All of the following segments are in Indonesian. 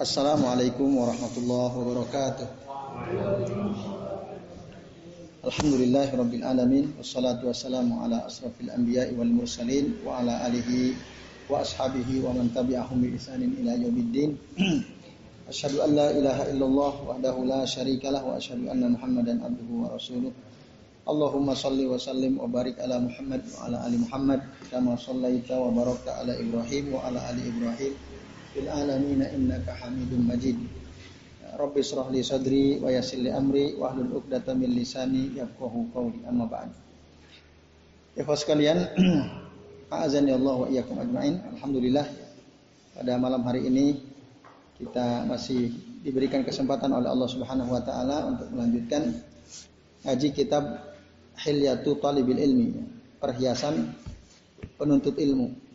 Assalamualaikum warahmatullahi wabarakatuh. Alhamdulillahi rabbil alamin wassalatu wassalamu ala asrafil anbiya'i wal mursalin wa ala alihi wa ashabihi wa man tabi'ahum bi ihsanin ila yaumiddin. Asyhadu an la ilaha illallah wahdahu la syarikalah wa asyhadu anna Muhammadan abduhu wa rasuluh. Allahumma salli wa sallim wa barik ala Muhammad wa ala ali Muhammad kama wa barakta ala Ibrahim wa ala ali Ibrahim fil alamin innaka Hamidum Majid. Rabbi israh li sadri wa yassir li amri wa hlul 'uqdatam min lisani yafqahu qawli amma ba'd. Ikhwas sekalian, a'azani Allah wa iyyakum ajmain. Alhamdulillah pada malam hari ini kita masih diberikan kesempatan oleh Allah Subhanahu wa taala untuk melanjutkan ngaji kitab Hilyatu Talibil Ilmi, perhiasan penuntut ilmu.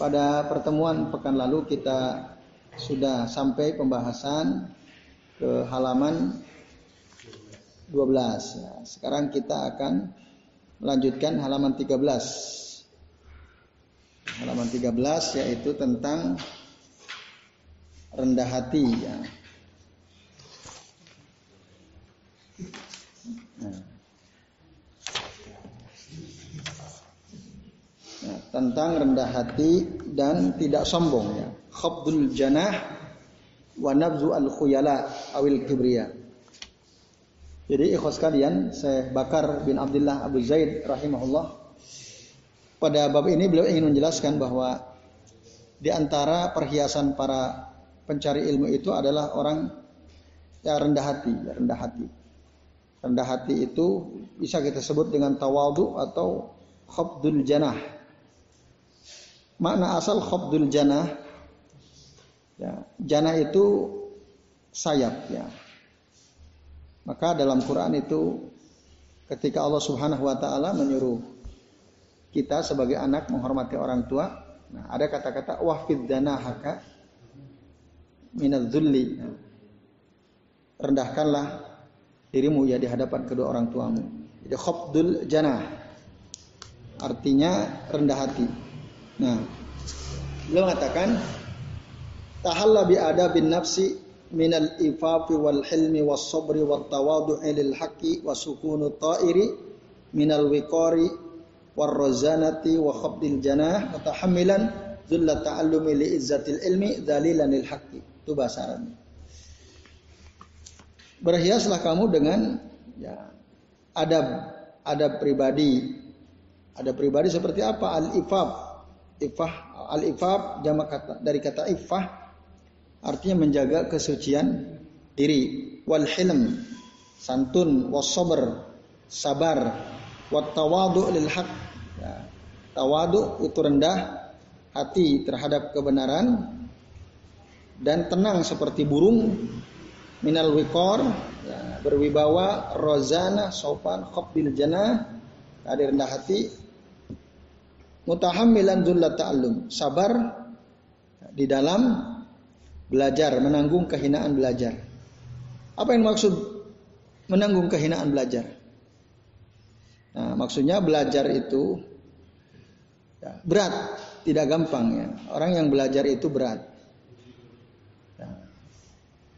Pada pertemuan pekan lalu kita sudah sampai pembahasan ke halaman 12. Ya, sekarang kita akan melanjutkan halaman 13. Halaman 13 yaitu tentang rendah hati ya. Nah. Tentang rendah hati dan tidak sombong ya. Khabdul janah wa nabzu al khuyala awil kibriya. Jadi ikhwas kalian, saya Bakar bin Abdullah Abu Zaid rahimahullah pada bab ini beliau ingin menjelaskan bahwa di antara perhiasan para pencari ilmu itu adalah orang yang rendah hati, ya, rendah hati. Rendah hati itu bisa kita sebut dengan tawadu atau khabdul janah Makna asal khobdul janah ya, janah itu sayap ya. Maka dalam Quran itu ketika Allah Subhanahu wa taala menyuruh kita sebagai anak menghormati orang tua, nah ada kata-kata wahfid haka minadzulli. Ya. Rendahkanlah dirimu ya di hadapan kedua orang tuamu. Jadi khobdul janah artinya rendah hati. Nah, beliau mengatakan tahalla bi adabin nafsi minal ifafi wal hilmi was sabri wat tawadu'i lil haqqi wa sukunu ta'iri minal wiqari war razanati wa khabdil janah wa tahammilan zulla ta'allumi li izzatil ilmi dalilan lil haqqi itu bahasa Arab berhiaslah kamu dengan ya adab adab pribadi. Adab pribadi seperti apa? Al ifaf Ifah al-ifaf jamak kata dari kata ifah artinya menjaga kesucian diri. Wal hilm santun was sabar. Wat tawadu lil haq ya, tawadu itu rendah hati terhadap kebenaran dan tenang seperti burung. Minal wikor ya, berwibawa rozana sopan khobbil jannah. Tadi rendah hati mutahammilan zullat ta'allum, sabar di dalam belajar, menanggung kehinaan belajar. Apa yang maksud menanggung kehinaan belajar? Nah, maksudnya belajar itu ya, berat, tidak gampang ya. Orang yang belajar itu berat. Ya.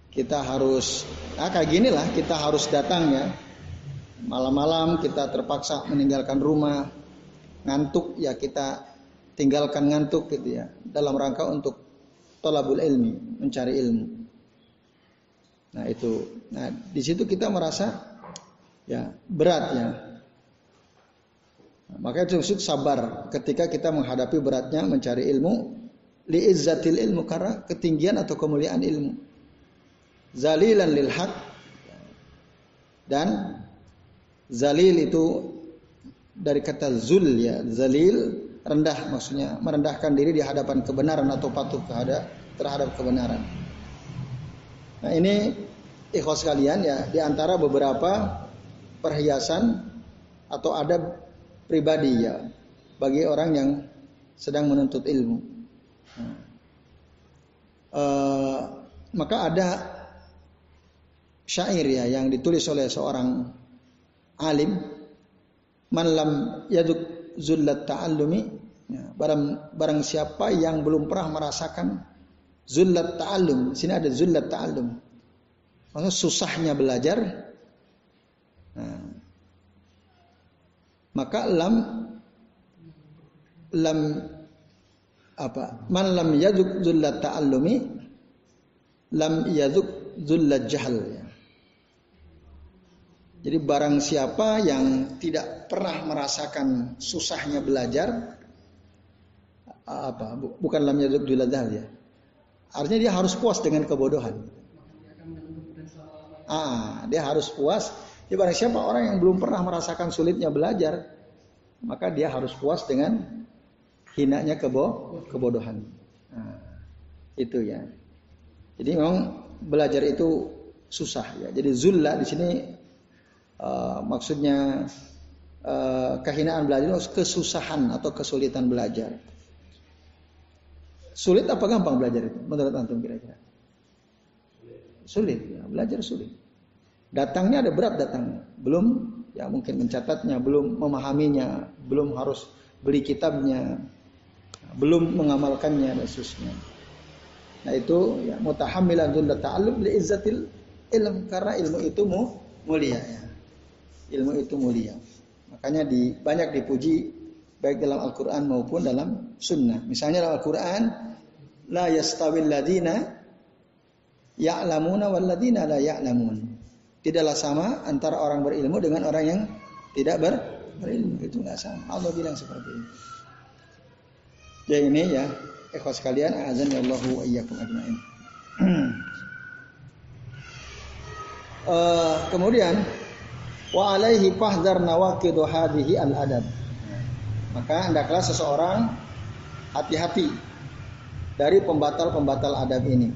Kita harus, nah kayak gini lah, kita harus datang ya. Malam-malam kita terpaksa meninggalkan rumah, ngantuk ya kita tinggalkan ngantuk gitu ya dalam rangka untuk tolabul ilmi mencari ilmu. Nah itu. Nah di situ kita merasa ya berat ya. Nah, maka itu sabar ketika kita menghadapi beratnya mencari ilmu li izzatil ilmu karena ketinggian atau kemuliaan ilmu. Zalilan lil dan zalil itu dari kata zul ya zalil rendah maksudnya merendahkan diri di hadapan kebenaran atau patuh terhadap kebenaran. Nah ini ikhwas kalian ya di antara beberapa perhiasan atau adab pribadi ya bagi orang yang sedang menuntut ilmu. Nah, uh, maka ada syair ya yang ditulis oleh seorang alim man lam yaduk zullat ta'allumi ya, barang barang siapa yang belum pernah merasakan Zullat ta'allum. Sini ada zullat ta'allum. Maksudnya susahnya belajar. Nah, maka lam lam apa? Man lam yazuk zullat ta'allumi lam yazuk zullat jahal. Ya. Jadi barang siapa yang tidak pernah merasakan susahnya belajar apa bukan lam yazuk zullat jahal ya Artinya dia harus puas dengan kebodohan. Ah, dia harus puas. Jadi barang siapa orang yang belum pernah merasakan sulitnya belajar, maka dia harus puas dengan hinanya kebo kebodohan. Nah, itu ya. Jadi memang belajar itu susah ya. Jadi zulla di sini uh, maksudnya uh, kehinaan belajar kesusahan atau kesulitan belajar. Sulit apa gampang belajar itu? Menurut antum kira-kira? Sulit, ya, belajar sulit. Datangnya ada berat datangnya. Belum ya mungkin mencatatnya, belum memahaminya, belum harus beli kitabnya, belum mengamalkannya seterusnya. Nah itu ya mutahamilan dzullat ta'allum li izzatil ilm karena ilmu itu mu, mulia ya. Ilmu itu mulia. Makanya di banyak dipuji baik dalam Al-Quran maupun dalam Sunnah. Misalnya dalam Al-Quran, la yastawil ladina ya'lamuna wal ladina la ya'lamun. Tidaklah sama antara orang berilmu dengan orang yang tidak ber berilmu. Itu nggak sama. Allah bilang seperti itu. Ya ini ya, ikhwas sekalian, azan ya Allahu iyyakum ajmain. uh, kemudian wa alaihi fahdar nawaqidu hadhihi al adab. Maka hendaklah seseorang hati-hati dari pembatal-pembatal adab ini.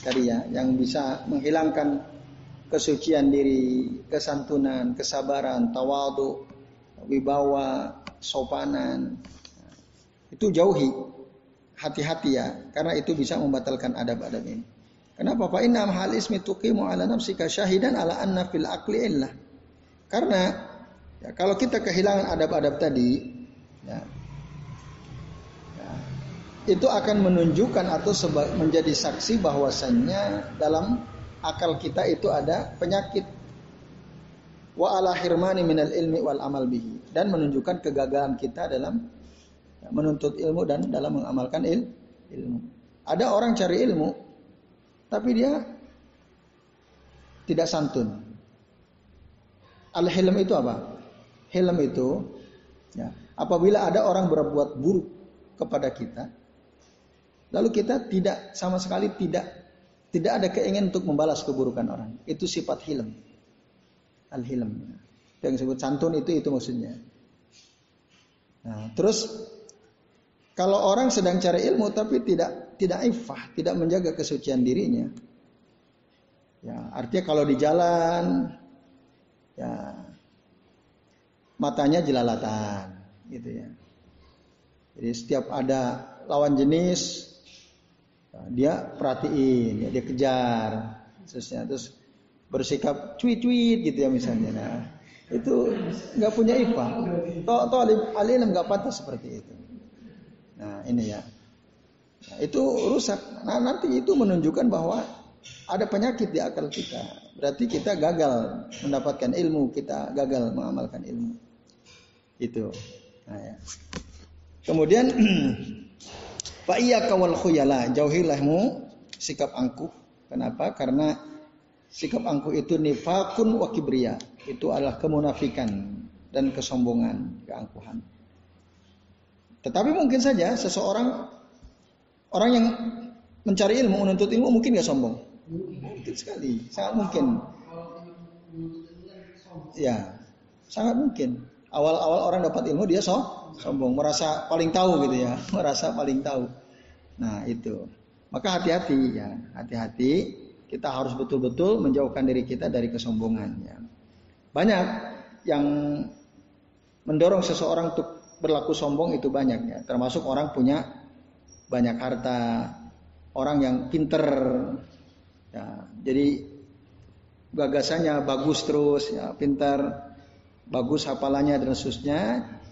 Tadi ya, yang bisa menghilangkan kesucian diri, kesantunan, kesabaran, tawadu, wibawa, sopanan. Itu jauhi. Hati-hati ya, karena itu bisa membatalkan adab-adab ini. Kenapa? Pak inna hal ismi tuqimu ala nafsika syahidan ala anna fil aqli illah. Karena ya, kalau kita kehilangan adab-adab tadi, Ya. Ya. Itu akan menunjukkan atau menjadi saksi bahwasannya dalam akal kita itu ada penyakit wa ala hirmani minal ilmi wal amal bihi dan menunjukkan kegagalan kita dalam ya, menuntut ilmu dan dalam mengamalkan il, ilmu. Ada orang cari ilmu tapi dia tidak santun. Al-hilm itu apa? Hilm itu ya, apabila ada orang berbuat buruk kepada kita, lalu kita tidak sama sekali tidak tidak ada keinginan untuk membalas keburukan orang. Itu sifat hilm. Al-hilm. Yang disebut santun itu itu maksudnya. Nah, terus kalau orang sedang cari ilmu tapi tidak tidak ifah, tidak menjaga kesucian dirinya. Ya, artinya kalau di jalan ya matanya jelalatan gitu ya. Jadi setiap ada lawan jenis dia perhatiin, ya, dia kejar, terusnya terus bersikap cuit-cuit gitu ya misalnya. Nah, itu nggak punya ipa. Toh, toh alim nggak patah seperti itu. Nah ini ya. Nah, itu rusak. Nah nanti itu menunjukkan bahwa ada penyakit di akal kita. Berarti kita gagal mendapatkan ilmu, kita gagal mengamalkan ilmu. Itu. Nah, ya. Kemudian Pak iya kawal khuyala, jauhilahmu sikap angkuh. Kenapa? Karena sikap angkuh itu nifakun wa kibria. Itu adalah kemunafikan dan kesombongan, keangkuhan. Tetapi mungkin saja seseorang orang yang mencari ilmu, menuntut ilmu mungkin gak sombong. Mungkin sekali, sangat mungkin. Ya, sangat mungkin. Awal-awal orang dapat ilmu dia so, sombong, merasa paling tahu gitu ya, merasa paling tahu. Nah itu, maka hati-hati ya, hati-hati. Kita harus betul-betul menjauhkan diri kita dari kesombongan. Ya. Banyak yang mendorong seseorang untuk berlaku sombong itu banyak ya, termasuk orang punya banyak harta, orang yang pinter, ya, jadi gagasannya bagus terus, ya, pinter, bagus hafalannya dan seterusnya,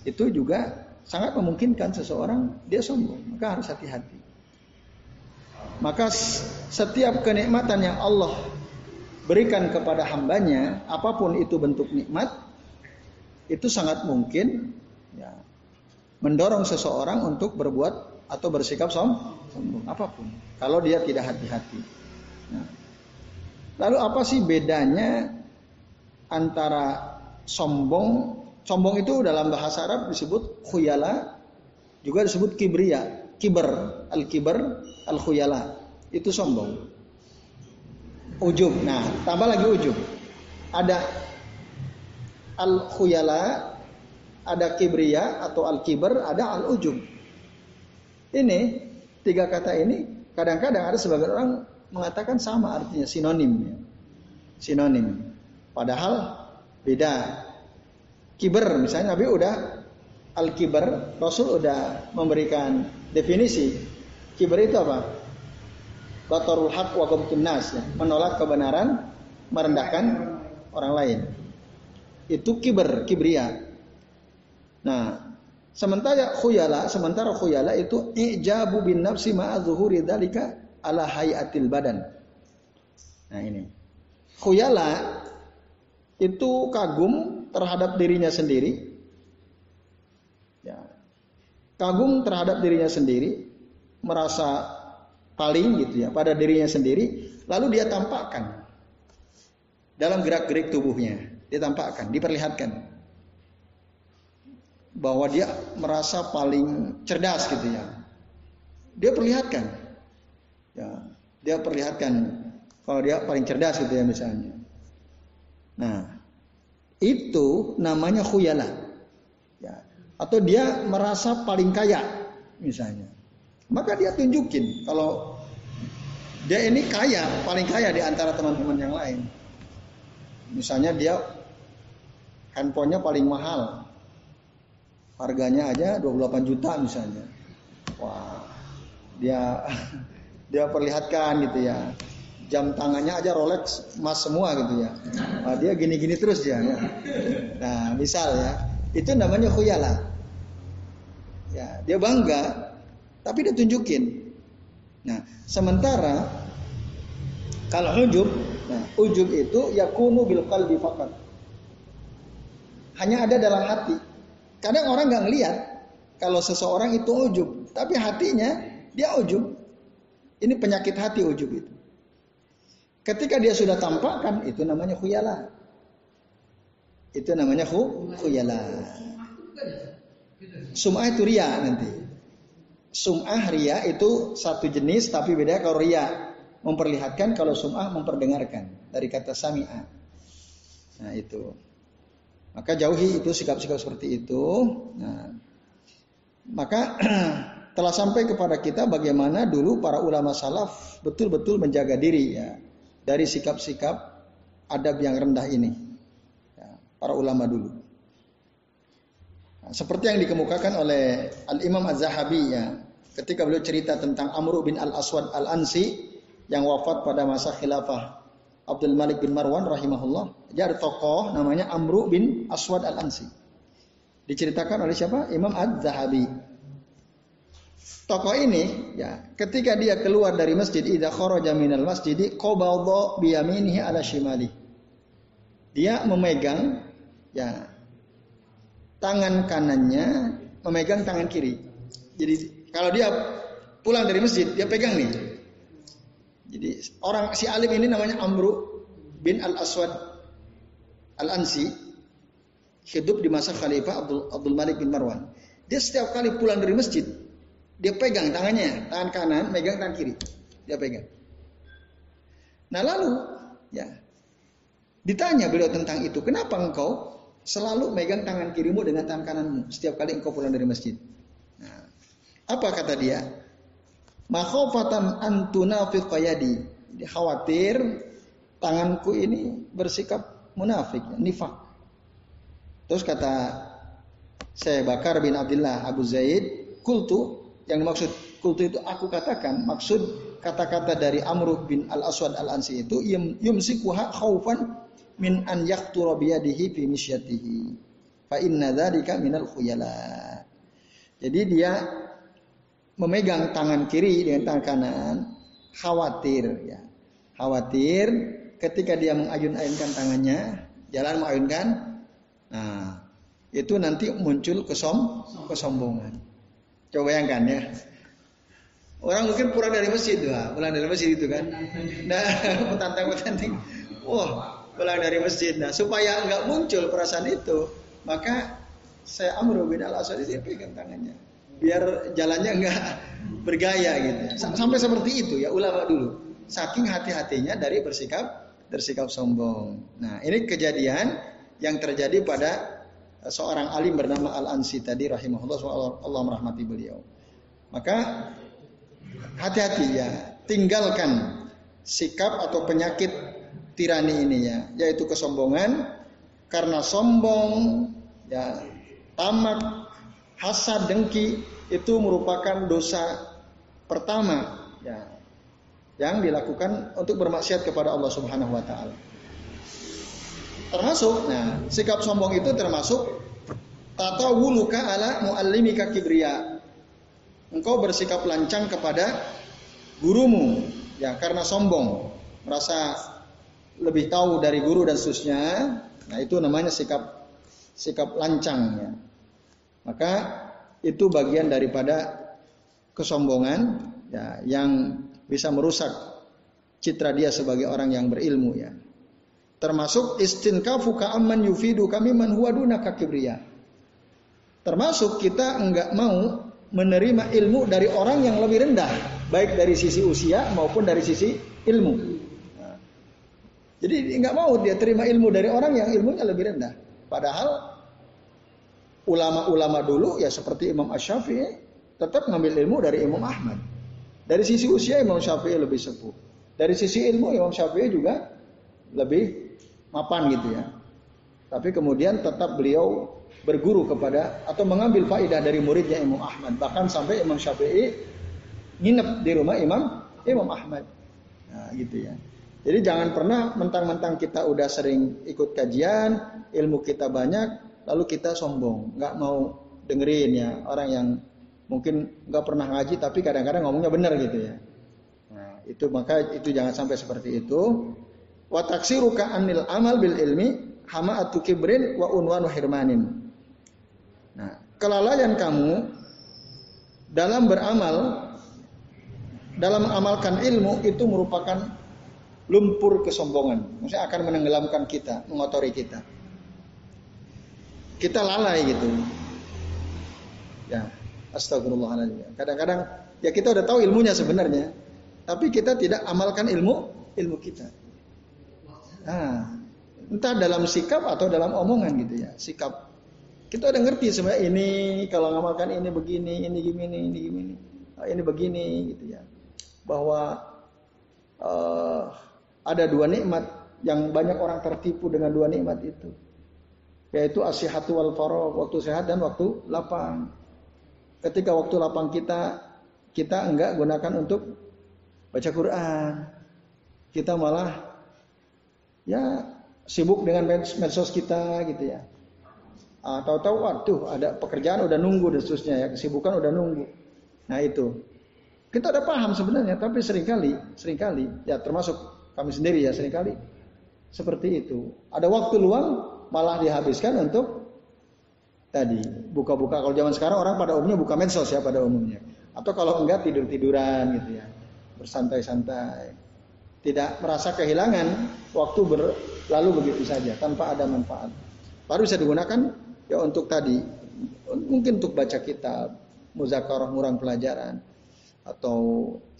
itu juga sangat memungkinkan seseorang dia sombong. Maka harus hati-hati. Maka setiap kenikmatan yang Allah berikan kepada hambanya, apa pun itu bentuk nikmat, itu sangat mungkin ya, mendorong seseorang untuk berbuat atau bersikap sombong apa pun. Kalau dia tidak hati-hati. Nah, lalu apa sih bedanya antara sombong? Sombong itu dalam bahasa Arab disebut khuyala, juga disebut kibria kiber, al kiber, al khuyala. Itu sombong. Ujub. Nah, tambah lagi ujub. Ada al khuyala, ada kibria atau al kiber, ada al ujub. Ini tiga kata ini kadang-kadang ada sebagian orang mengatakan sama artinya sinonim ya. Sinonim. Padahal beda. Kiber misalnya Nabi udah al kiber Rasul udah memberikan definisi kiber itu apa? Batarul haq wa nas ya. menolak kebenaran, merendahkan orang lain. Itu kiber, kibria. Nah, sementara khuyala, sementara khuyala itu ijabu bin nafsi ma'a zuhuri dalika ala hayatil badan. Nah, ini. Khuyala itu kagum terhadap dirinya sendiri kagum terhadap dirinya sendiri, merasa paling gitu ya pada dirinya sendiri, lalu dia tampakkan dalam gerak-gerik tubuhnya, dia tampakkan, diperlihatkan bahwa dia merasa paling cerdas gitu ya. Dia perlihatkan, ya, dia perlihatkan kalau dia paling cerdas gitu ya misalnya. Nah, itu namanya khuyala. Atau dia merasa paling kaya misalnya. Maka dia tunjukin kalau dia ini kaya paling kaya di antara teman-teman yang lain. Misalnya dia handphonenya paling mahal. Harganya aja 28 juta misalnya. Wah dia dia perlihatkan gitu ya jam tangannya aja Rolex emas semua gitu ya nah, dia gini-gini terus dia ya. nah misal ya itu namanya khuyala. Ya, dia bangga, tapi dia tunjukin. Nah, sementara kalau ujub, nah, ujub itu yakunu bil qalbi faqat. Hanya ada dalam hati. Kadang orang nggak ngelihat kalau seseorang itu ujub, tapi hatinya dia ujub. Ini penyakit hati ujub itu. Ketika dia sudah tampakkan, itu namanya khuyala. Itu namanya khu, khuyala. Sum'ah itu ria nanti. Sum'ah ria itu satu jenis tapi beda kalau ria memperlihatkan kalau sum'ah memperdengarkan dari kata sami'ah. Nah itu. Maka jauhi itu sikap-sikap seperti itu. Nah, maka telah sampai kepada kita bagaimana dulu para ulama salaf betul-betul menjaga diri ya dari sikap-sikap adab yang rendah ini para ulama dulu. Nah, seperti yang dikemukakan oleh Al Imam Az-Zahabi ya, ketika beliau cerita tentang Amr bin Al Aswad Al Ansi yang wafat pada masa khilafah Abdul Malik bin Marwan rahimahullah. Dia ada tokoh namanya Amr bin Aswad Al Ansi. Diceritakan oleh siapa? Imam Az-Zahabi. Tokoh ini ya ketika dia keluar dari masjid idza kharaja minal masjid qabadha bi yaminihi ala shimali. Dia memegang ya tangan kanannya memegang tangan kiri. Jadi kalau dia pulang dari masjid dia pegang nih. Jadi orang si alim ini namanya Amru bin Al Aswad Al Ansi hidup di masa Khalifah Abdul, Abdul Malik bin Marwan. Dia setiap kali pulang dari masjid, dia pegang tangannya, tangan kanan, megang tangan kiri. Dia pegang. Nah lalu, ya, ditanya beliau tentang itu. Kenapa engkau selalu megang tangan kirimu dengan tangan kananmu setiap kali engkau pulang dari masjid. Nah, apa kata dia? Makhofatan antuna fiqayadi. Dia khawatir tanganku ini bersikap munafik, nifak. Terus kata saya Bakar bin Abdullah Abu Zaid, kultu yang maksud kultu itu aku katakan maksud kata-kata dari Amr bin Al Aswad Al Ansi itu yumsikuha khaufan min an yaqtura biyadihi fi misyatihi. Fa inna dzalika minal khuyala. Jadi dia memegang tangan kiri dengan tangan kanan khawatir ya. Khawatir ketika dia mengayun-ayunkan tangannya, jalan mengayunkan, nah itu nanti muncul kesom kesombongan. Coba bayangkan ya. Orang mungkin pulang dari masjid, wah, pulang dari masjid itu kan. Nah, petantang petantang, wah, pulang dari masjid. Nah, supaya nggak muncul perasaan itu, maka saya Amr bin Al Asad itu pegang tangannya, biar jalannya nggak bergaya gitu. Sampai seperti itu ya ulama dulu. Saking hati-hatinya dari bersikap bersikap sombong. Nah, ini kejadian yang terjadi pada seorang alim bernama Al Ansi tadi rahimahullah Allah merahmati beliau. Maka hati-hati ya, tinggalkan sikap atau penyakit tirani ini ya, yaitu kesombongan karena sombong ya tamak hasad dengki itu merupakan dosa pertama ya yang dilakukan untuk bermaksiat kepada Allah Subhanahu wa taala. Termasuk nah, sikap sombong itu termasuk tata wuluka ala muallimika kibriya engkau bersikap lancang kepada gurumu ya karena sombong merasa lebih tahu dari guru dan seterusnya nah itu namanya sikap sikap lancang ya. Maka itu bagian daripada kesombongan ya yang bisa merusak citra dia sebagai orang yang berilmu ya termasuk istinkafu ka'amman yufidu kami man kibriya termasuk kita enggak mau menerima ilmu dari orang yang lebih rendah, baik dari sisi usia maupun dari sisi ilmu. Nah, jadi nggak mau dia terima ilmu dari orang yang ilmunya lebih rendah. Padahal ulama-ulama dulu ya seperti Imam Ash-Syafi'i tetap ngambil ilmu dari Imam Ahmad. Dari sisi usia Imam Syafi'i lebih sepuh. Dari sisi ilmu Imam Syafi'i juga lebih mapan gitu ya. Tapi kemudian tetap beliau berguru kepada atau mengambil faidah dari muridnya Imam Ahmad. Bahkan sampai Imam Syafi'i nginep di rumah Imam Imam Ahmad. Nah, gitu ya. Jadi jangan pernah mentang-mentang kita udah sering ikut kajian, ilmu kita banyak, lalu kita sombong, nggak mau dengerin ya orang yang mungkin nggak pernah ngaji tapi kadang-kadang ngomongnya benar gitu ya. Nah, itu maka itu jangan sampai seperti itu. Wa taksiruka anil amal bil ilmi hama atu kibrin wa unwanu hirmanin. Nah, kelalaian kamu dalam beramal, dalam mengamalkan ilmu itu merupakan lumpur kesombongan. Maksudnya akan menenggelamkan kita, mengotori kita. Kita lalai gitu. Ya, astagfirullahaladzim. Kadang-kadang ya kita udah tahu ilmunya sebenarnya, tapi kita tidak amalkan ilmu ilmu kita. Nah, entah dalam sikap atau dalam omongan gitu ya. Sikap kita udah ngerti sebenarnya ini kalau ngamalkan ini begini, ini gini, ini gini, ah, ini begini gitu ya. Bahwa uh, ada dua nikmat yang banyak orang tertipu dengan dua nikmat itu. Yaitu asihatu wal waktu sehat dan waktu lapang. Ketika waktu lapang kita kita enggak gunakan untuk baca Quran. Kita malah ya sibuk dengan medsos kita gitu ya Ah, tahu-tahu waduh ada pekerjaan udah nunggu dan seterusnya ya, kesibukan udah nunggu. Nah itu. Kita udah paham sebenarnya, tapi sering kali, sering kali, ya termasuk kami sendiri ya sering kali seperti itu. Ada waktu luang malah dihabiskan untuk tadi buka-buka. Kalau zaman sekarang orang pada umumnya buka medsos ya pada umumnya. Atau kalau enggak tidur-tiduran gitu ya, bersantai-santai. Tidak merasa kehilangan waktu berlalu begitu saja tanpa ada manfaat. Baru bisa digunakan ya untuk tadi mungkin untuk baca kitab, muzakarah murang pelajaran atau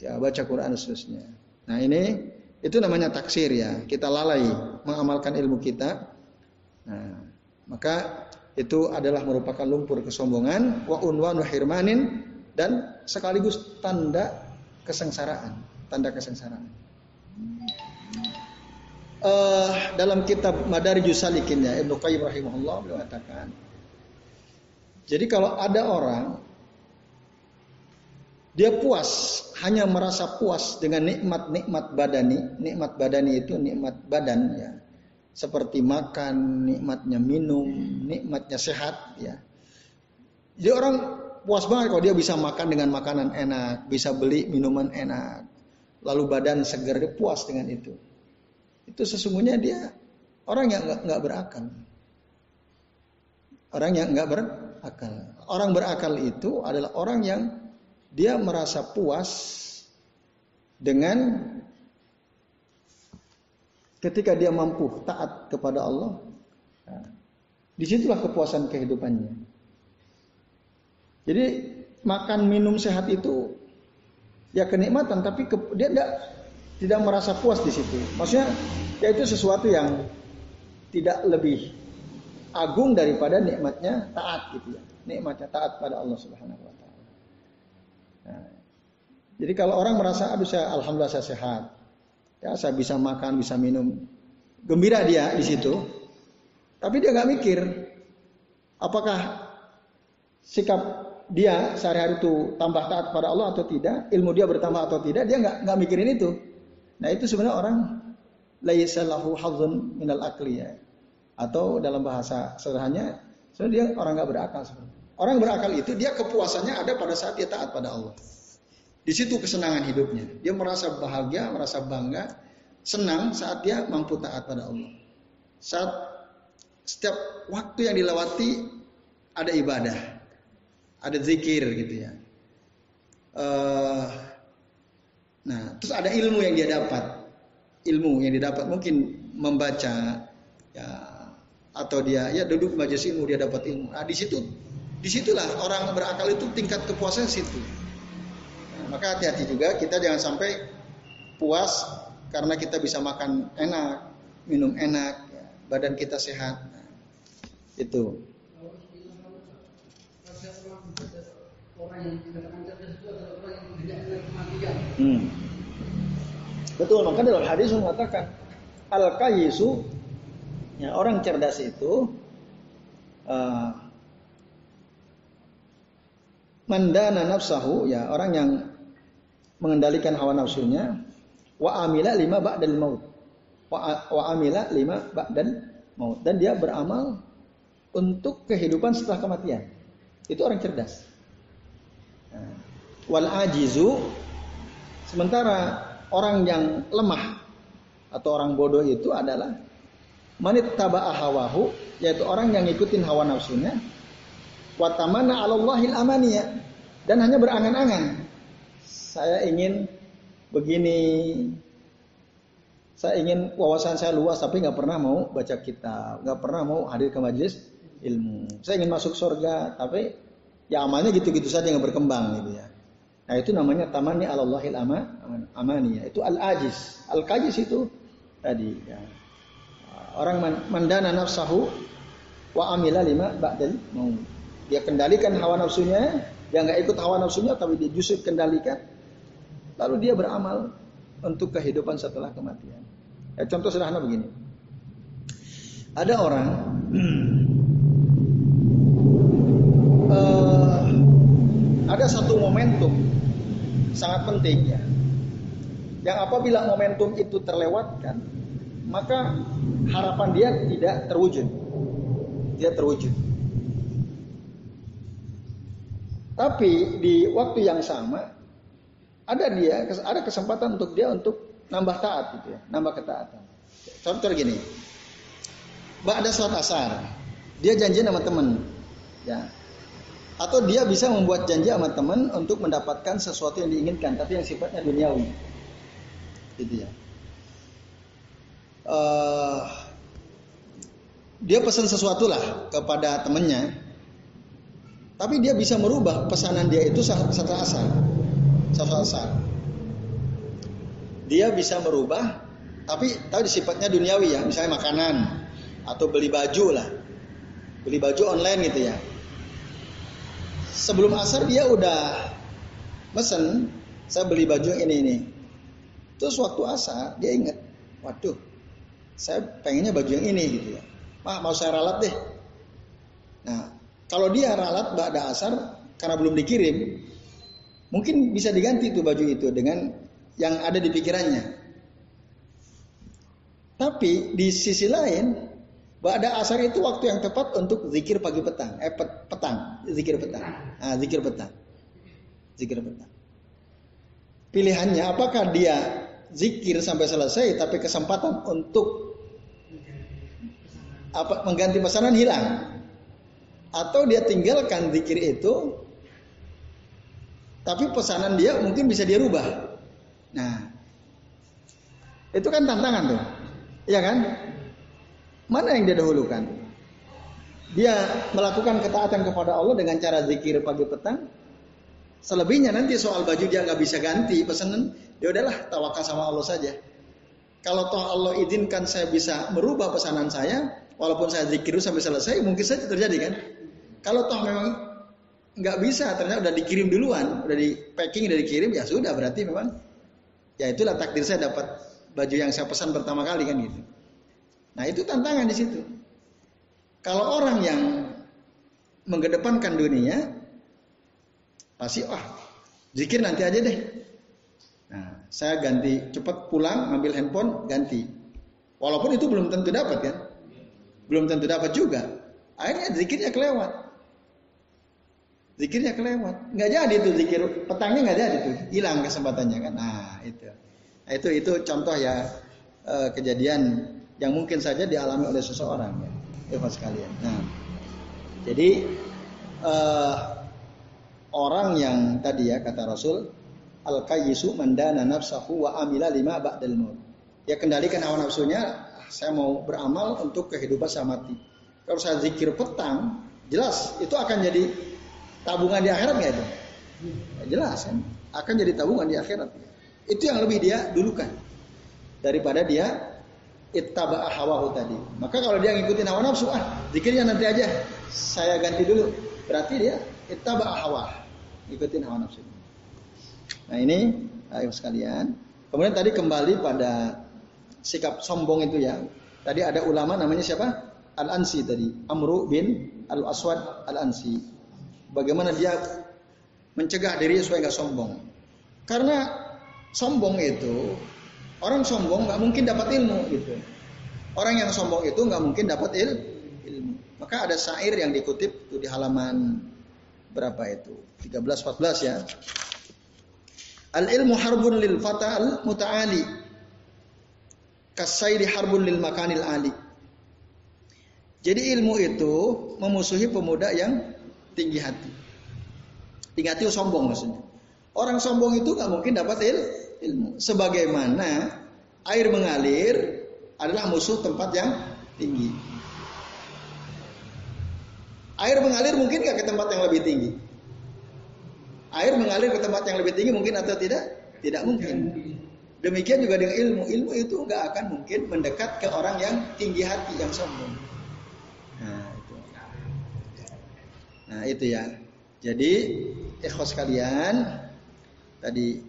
ya baca Quran seterusnya. Nah ini itu namanya taksir ya. Kita lalai mengamalkan ilmu kita. Nah, maka itu adalah merupakan lumpur kesombongan wa unwanu hirmanin dan sekaligus tanda kesengsaraan, tanda kesengsaraan. Uh, dalam kitab Madarijus Salikin ya Ibnu Qayyim rahimahullah beliau mengatakan jadi kalau ada orang dia puas, hanya merasa puas dengan nikmat-nikmat badani. Nikmat badani itu nikmat badan ya. Seperti makan, nikmatnya minum, nikmatnya sehat ya. Jadi orang puas banget kalau dia bisa makan dengan makanan enak, bisa beli minuman enak. Lalu badan segar dia puas dengan itu. Itu sesungguhnya dia orang yang nggak berakal. Orang yang nggak berakal. Orang berakal itu adalah orang yang dia merasa puas dengan ketika dia mampu taat kepada Allah. Di situlah kepuasan kehidupannya. Jadi makan minum sehat itu ya kenikmatan, tapi ke, dia tidak tidak merasa puas di situ. Maksudnya ya itu sesuatu yang tidak lebih agung daripada nikmatnya taat gitu ya. Nikmatnya taat pada Allah Subhanahu wa taala. Nah, jadi kalau orang merasa aduh saya alhamdulillah saya sehat. Ya, saya bisa makan, bisa minum. Gembira dia di situ. Tapi dia nggak mikir apakah sikap dia sehari-hari itu tambah taat pada Allah atau tidak, ilmu dia bertambah atau tidak, dia nggak nggak mikirin itu. Nah itu sebenarnya orang laisalahu hadzun minal akli ya. Atau dalam bahasa sederhananya, sebenarnya dia orang nggak berakal sebenarnya. Orang berakal itu dia kepuasannya ada pada saat dia taat pada Allah. Di situ kesenangan hidupnya. Dia merasa bahagia, merasa bangga, senang saat dia mampu taat pada Allah. Saat setiap waktu yang dilewati ada ibadah, ada zikir gitu ya. Uh, nah, terus ada ilmu yang dia dapat, ilmu yang didapat mungkin membaca, ya, atau dia ya duduk majelis ilmu dia dapat ilmu. Nah, di situ, di situlah orang berakal itu tingkat kepuasan situ maka hati-hati juga kita jangan sampai puas karena kita bisa makan enak, minum enak, ya, badan kita sehat. Nah, itu. Hmm. Betul, maka dalam hadis mengatakan al kayisu ya, orang cerdas itu uh, mandana nafsahu ya orang yang mengendalikan hawa nafsunya wa amila lima ba'dal maut. Wa, wa amila lima ba'dal maut. Dan dia beramal untuk kehidupan setelah kematian. Itu orang cerdas wal ajizu sementara orang yang lemah atau orang bodoh itu adalah manit taba'a hawahu yaitu orang yang ngikutin hawa nafsunya watamana alallahil amaniya dan hanya berangan-angan saya ingin begini, saya ingin wawasan saya luas tapi nggak pernah mau baca kitab, nggak pernah mau hadir ke majelis ilmu. Saya ingin masuk surga tapi ya amalnya gitu-gitu saja yang berkembang gitu ya. Nah itu namanya tamani alallahil ama, amani ya. Itu al-ajiz. Al-kajis itu tadi ya. Orang mandana nafsahu wa amila lima ba'dal mau. Dia kendalikan hawa nafsunya, dia nggak ikut hawa nafsunya tapi dia justru kendalikan Lalu dia beramal untuk kehidupan setelah kematian. Ya, contoh sederhana begini. Ada orang ada satu momentum sangat penting ya. Yang apabila momentum itu terlewatkan, maka harapan dia tidak terwujud. Tidak terwujud. Tapi di waktu yang sama ada dia ada kesempatan untuk dia untuk nambah taat gitu ya, nambah ketaatan. Contoh gini. Ba'da sholat asar, dia janji sama teman. Ya. Atau dia bisa membuat janji sama teman untuk mendapatkan sesuatu yang diinginkan, tapi yang sifatnya duniawi. Gitu ya. Uh, dia pesan sesuatu lah kepada temannya, tapi dia bisa merubah pesanan dia itu setelah asar saat Dia bisa merubah, tapi tahu sifatnya duniawi ya, misalnya makanan atau beli baju lah, beli baju online gitu ya. Sebelum asar dia udah mesen, saya beli baju ini ini. Terus waktu asar dia ingat, waduh, saya pengennya baju yang ini gitu ya. Mah mau saya ralat deh. Nah, kalau dia ralat pada asar karena belum dikirim, Mungkin bisa diganti tuh baju itu dengan yang ada di pikirannya. Tapi di sisi lain, pada asar itu waktu yang tepat untuk zikir pagi petang, eh petang, zikir petang, ah zikir petang, zikir petang. pilihannya apakah dia zikir sampai selesai tapi kesempatan untuk apa mengganti pesanan hilang atau dia tinggalkan zikir itu tapi pesanan dia mungkin bisa dia rubah. Nah, itu kan tantangan tuh. Iya kan? Mana yang dia dahulukan? Dia melakukan ketaatan kepada Allah dengan cara zikir pagi petang. Selebihnya nanti soal baju dia nggak bisa ganti pesanan. Ya udahlah tawakal sama Allah saja. Kalau toh Allah izinkan saya bisa merubah pesanan saya, walaupun saya zikir sampai selesai, mungkin saja terjadi kan. Kalau toh memang nggak bisa, ternyata udah dikirim duluan, udah di packing, udah dikirim, ya sudah berarti memang ya itulah takdir saya dapat baju yang saya pesan pertama kali kan gitu. Nah itu tantangan di situ. Kalau orang yang mengedepankan dunia, pasti wah zikir nanti aja deh. Nah, saya ganti cepat pulang ngambil handphone ganti. Walaupun itu belum tentu dapat kan, belum tentu dapat juga. Akhirnya zikirnya kelewat. Zikirnya kelewat. Nggak jadi tuh zikir petangnya nggak jadi tuh, hilang kesempatannya kan. Nah itu, nah, itu itu contoh ya eh, kejadian yang mungkin saja dialami oleh seseorang ya, Eva sekalian. Nah, jadi uh, orang yang tadi ya kata Rasul al kayyisu mandana nafsahu wa amila lima ba'dal maut. Ya kendalikan hawa nafsunya, saya mau beramal untuk kehidupan saya mati. Kalau saya zikir petang, jelas itu akan jadi tabungan di akhirat nggak itu? Ya, jelas kan, akan jadi tabungan di akhirat. Itu yang lebih dia dulukan daripada dia ittaba hawahu tadi. Maka kalau dia ngikutin hawa nafsu, ah zikirnya nanti aja, saya ganti dulu. Berarti dia ittaba hawa, ikutin hawa nafsu. Nah ini ayo sekalian. Kemudian tadi kembali pada sikap sombong itu ya. Tadi ada ulama namanya siapa? Al-Ansi tadi. Amru bin Al-Aswad Al-Ansi. Bagaimana dia mencegah diri supaya nggak sombong. Karena sombong itu Orang sombong nggak mungkin dapat ilmu gitu. Orang yang sombong itu nggak mungkin dapat il, ilmu. Maka ada syair yang dikutip itu di halaman berapa itu? 13 14 ya. Al ilmu harbun lil fata al mutaali. Kasairi harbun lil makanil ali. Jadi ilmu itu memusuhi pemuda yang tinggi hati. Tinggi hati sombong maksudnya. Orang sombong itu nggak mungkin dapat il, ilmu. Sebagaimana air mengalir adalah musuh tempat yang tinggi. Air mengalir mungkin gak ke tempat yang lebih tinggi? Air mengalir ke tempat yang lebih tinggi mungkin atau tidak? Tidak mungkin. Demikian juga dengan ilmu. Ilmu itu nggak akan mungkin mendekat ke orang yang tinggi hati, yang sombong. Nah itu. Nah itu ya. Jadi ikhwas kalian tadi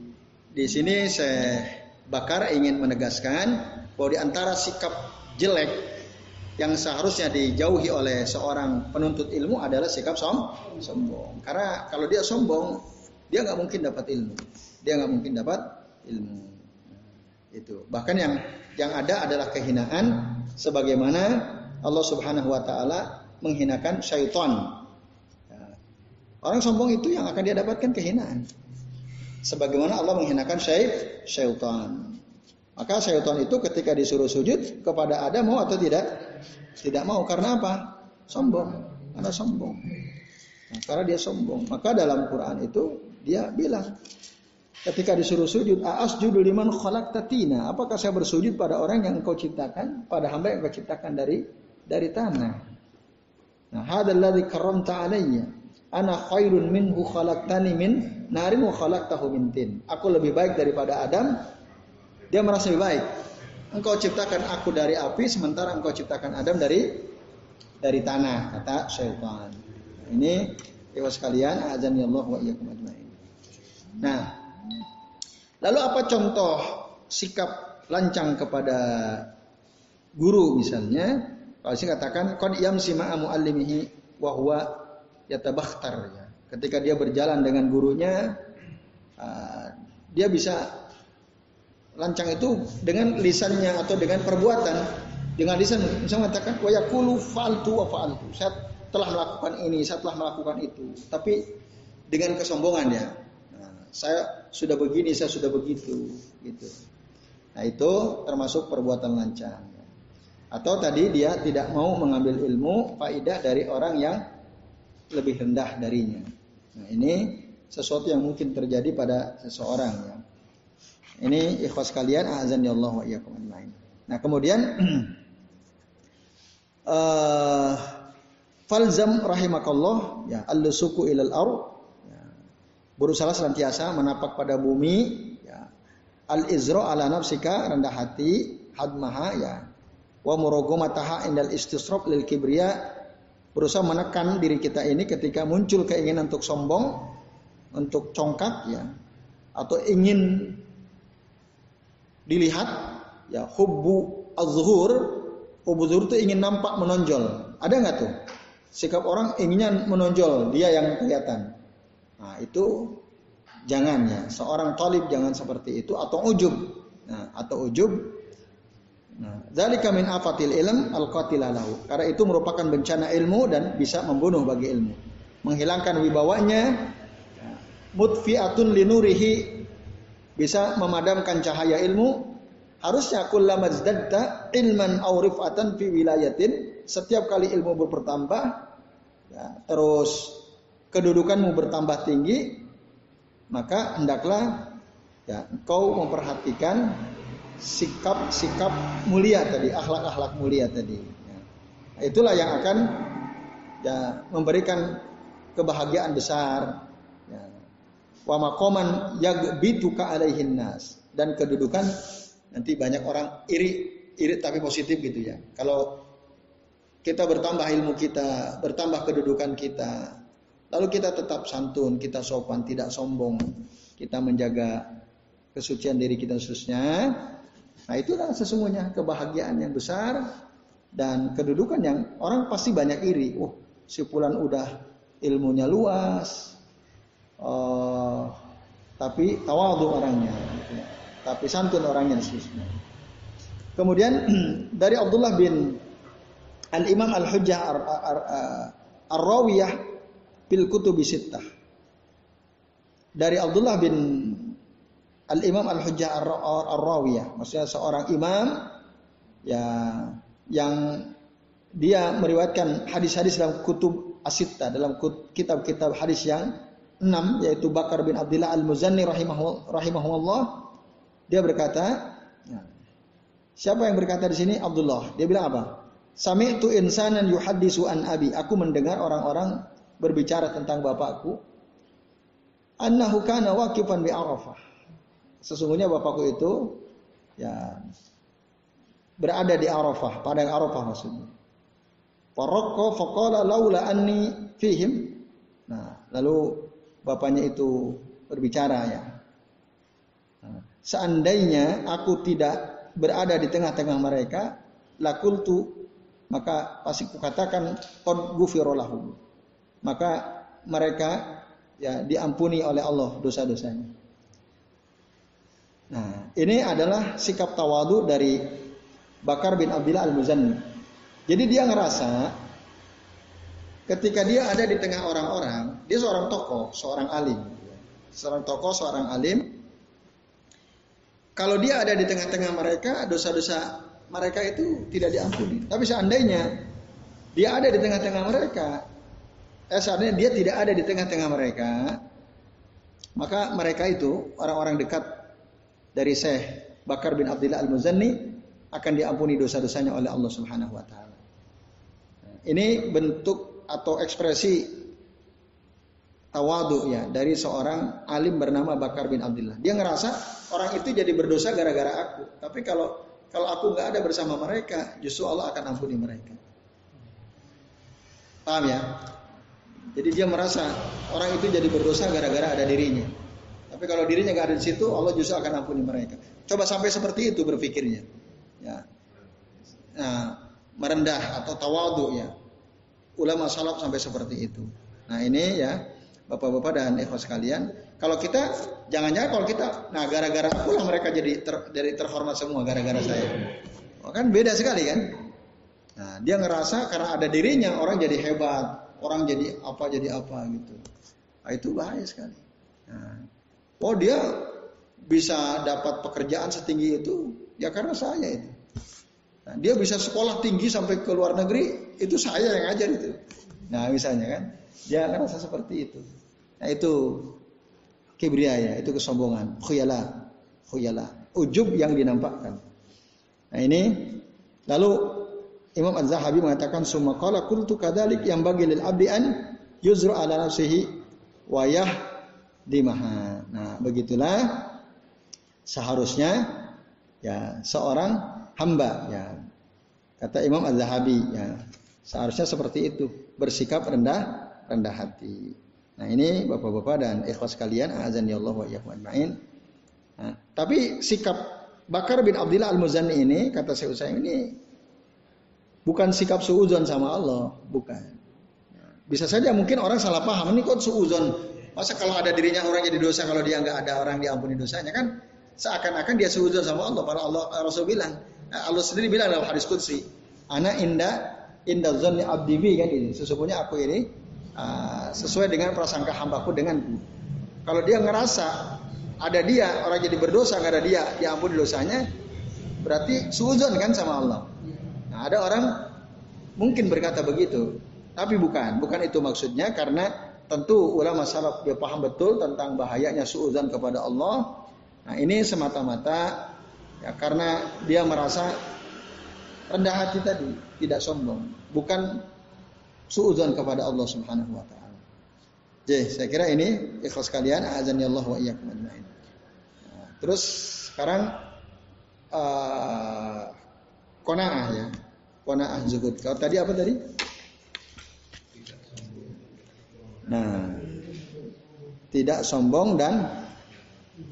di sini saya bakar ingin menegaskan bahwa di antara sikap jelek yang seharusnya dijauhi oleh seorang penuntut ilmu adalah sikap som sombong. Karena kalau dia sombong, dia nggak mungkin dapat ilmu. Dia nggak mungkin dapat ilmu. Itu. Bahkan yang yang ada adalah kehinaan sebagaimana Allah Subhanahu wa taala menghinakan syaitan. Ya. Orang sombong itu yang akan dia dapatkan kehinaan. Sebagaimana Allah menghinakan syaif, syaitan. Maka syaitan itu ketika disuruh sujud kepada Adam mau atau tidak? Tidak mau. Karena apa? Sombong. Karena sombong. Nah, karena dia sombong. Maka dalam Quran itu dia bilang ketika disuruh sujud, aas judul liman khalaq tatina. Apakah saya bersujud pada orang yang engkau ciptakan, pada hamba yang engkau ciptakan dari dari tanah? Nah, hadalladzi karamta alayya. Ana khairun minhu khalaqtani min narin wa khalaqtahu min tin. Aku lebih baik daripada Adam. Dia merasa lebih baik. Engkau ciptakan aku dari api sementara engkau ciptakan Adam dari dari tanah kata syaitan. Ini Ibu sekalian, azan ya Allah wa iyyakum ajmain. Nah, lalu apa contoh sikap lancang kepada guru misalnya? Kalau saya katakan qad yamsi ma'a muallimihi wa huwa yatabakhtar ya. Ketika dia berjalan dengan gurunya, uh, dia bisa lancang itu dengan lisannya atau dengan perbuatan. Dengan lisan bisa mengatakan wa yaqulu fa'altu wa. Saya telah melakukan ini, saya telah melakukan itu. Tapi dengan kesombongan ya. Nah, saya sudah begini, saya sudah begitu, gitu. Nah itu termasuk perbuatan lancang. Atau tadi dia tidak mau mengambil ilmu faidah dari orang yang lebih rendah darinya. Nah ini sesuatu yang mungkin terjadi pada seseorang ya. Ini ikhwas kalian azan ya Allah wa iyyakum Nah, kemudian uh, falzam rahimakallah ya al-lusuku ilal ar ya, berusaha senantiasa menapak pada bumi ya al-izra ala nafsika rendah hati hadmaha ya wa muraghamataha indal istisraf lil kibriya berusaha menekan diri kita ini ketika muncul keinginan untuk sombong untuk congkak ya atau ingin dilihat ya hubbu azhur hubbu zuhur itu ingin nampak menonjol. Ada nggak tuh? Sikap orang inginnya menonjol dia yang kelihatan. Nah itu jangan ya. Seorang talib jangan seperti itu atau ujub. Nah, atau ujub zalika min afatil ilm al qatilalahu karena itu merupakan bencana ilmu dan bisa membunuh bagi ilmu. Menghilangkan wibawanya mutfi'atun linurihi bisa memadamkan cahaya ilmu. Harusnya kullama zdadta ilman aw rif'atan fi wilayatin. Setiap kali ilmu bertambah ya, terus kedudukanmu bertambah tinggi maka hendaklah ya engkau memperhatikan sikap-sikap mulia tadi akhlak-akhlak mulia tadi ya. itulah yang akan ya memberikan kebahagiaan besar wa maqaman yagbituka alaihin nas dan kedudukan nanti banyak orang iri iri tapi positif gitu ya. Kalau kita bertambah ilmu kita, bertambah kedudukan kita, lalu kita tetap santun, kita sopan, tidak sombong, kita menjaga kesucian diri kita khususnya. Nah itulah sesungguhnya kebahagiaan yang besar dan kedudukan yang orang pasti banyak iri. Oh, si Pulan udah ilmunya luas, uh, tapi tawadu orangnya, tapi santun orangnya seterusnya. Kemudian dari Abdullah bin Al Imam Al Hujjah Ar Rawiyah bil Kutubi Sittah. Dari Abdullah bin Al Imam Al Hujjah Ar Rawiyah, maksudnya seorang imam ya yang dia meriwayatkan hadis-hadis dalam kutub asitta dalam kitab-kitab hadis yang 6 yaitu Bakar bin Abdullah Al-Muzanni rahimahullah. Dia berkata ya, siapa yang berkata di sini? Abdullah. Dia bilang apa? Sami itu insanan yuhaddisu an abi. Aku mendengar orang-orang berbicara tentang bapakku. Annahu kana waqifan bi Arafah sesungguhnya bapakku itu ya berada di Arafah padang Arafah maksudnya Faraqqa faqala laula anni fihim Nah, lalu bapaknya itu berbicara ya. Seandainya aku tidak berada di tengah-tengah mereka, lakultu maka pasti kukatakan qad ghufirallahu. Maka mereka ya diampuni oleh Allah dosa-dosanya. Nah, ini adalah sikap tawadu dari Bakar bin Abdullah Al-Muzanni. Jadi dia ngerasa ketika dia ada di tengah orang-orang, dia seorang tokoh, seorang alim. Seorang tokoh, seorang alim. Kalau dia ada di tengah-tengah mereka, dosa-dosa mereka itu tidak diampuni. Tapi seandainya dia ada di tengah-tengah mereka, eh seandainya dia tidak ada di tengah-tengah mereka, maka mereka itu orang-orang dekat dari Syekh Bakar bin Abdullah Al-Muzanni akan diampuni dosa-dosanya oleh Allah Subhanahu wa taala. Ini bentuk atau ekspresi tawadu ya dari seorang alim bernama Bakar bin Abdullah. Dia ngerasa orang itu jadi berdosa gara-gara aku. Tapi kalau kalau aku nggak ada bersama mereka, justru Allah akan ampuni mereka. Paham ya? Jadi dia merasa orang itu jadi berdosa gara-gara ada dirinya. Tapi kalau dirinya nggak ada di situ, Allah justru akan ampuni mereka. Coba sampai seperti itu berpikirnya. Ya. Nah, merendah atau tawadu ya ulama salaf sampai seperti itu. Nah ini ya bapak-bapak dan ikhwas sekalian, kalau kita jangan-jangan kalau kita, nah gara-gara aku yang mereka jadi ter, jadi terhormat semua gara-gara saya. Oh, kan beda sekali kan? Nah dia ngerasa karena ada dirinya orang jadi hebat, orang jadi apa jadi apa gitu. Nah, itu bahaya sekali. Nah, Oh dia bisa dapat pekerjaan setinggi itu ya karena saya itu. Nah, dia bisa sekolah tinggi sampai ke luar negeri itu saya yang ajar itu. Nah misalnya kan dia ngerasa seperti itu. Nah itu kibriya itu kesombongan, khuyala, khuyala, ujub yang dinampakkan. Nah ini lalu Imam Az-Zahabi mengatakan summa qala qultu kadzalik yang bagi lil abdi an yuzru ala nafsihi wa dimaha. Nah, begitulah seharusnya ya seorang hamba ya. Kata Imam Az-Zahabi ya. Seharusnya seperti itu, bersikap rendah rendah hati. Nah, ini Bapak-bapak dan ikhwas kalian, azan ya Allah wa iyyakum ajmain. Nah, tapi sikap Bakar bin Abdullah Al-Muzanni ini kata saya usai ini bukan sikap suuzon sama Allah, bukan. Bisa saja mungkin orang salah paham ini kok suuzon. Masa kalau ada dirinya orang jadi dosa kalau dia nggak ada orang diampuni dosanya kan seakan-akan dia suuzon sama Allah. Para Allah Rasul bilang, Allah sendiri bilang dalam hadis qudsi, "Ana inda inda zanni abdi kan ini. Sesungguhnya aku ini uh, sesuai dengan prasangka hambaku denganku. Kalau dia ngerasa ada dia orang jadi berdosa nggak ada dia diampuni dosanya, berarti suuzon kan sama Allah. Nah, ada orang mungkin berkata begitu. Tapi bukan, bukan itu maksudnya karena tentu ulama salaf dia paham betul tentang bahayanya suudzon kepada Allah. Nah, ini semata-mata ya karena dia merasa rendah hati tadi, tidak sombong, bukan suudzon kepada Allah Subhanahu wa taala. Jadi, saya kira ini ikhlas kalian azan Allah wa iyyakum. Nah, terus sekarang uh, qanaah ya. Qanaah zuhud. Kalau tadi apa tadi? Nah, tidak sombong dan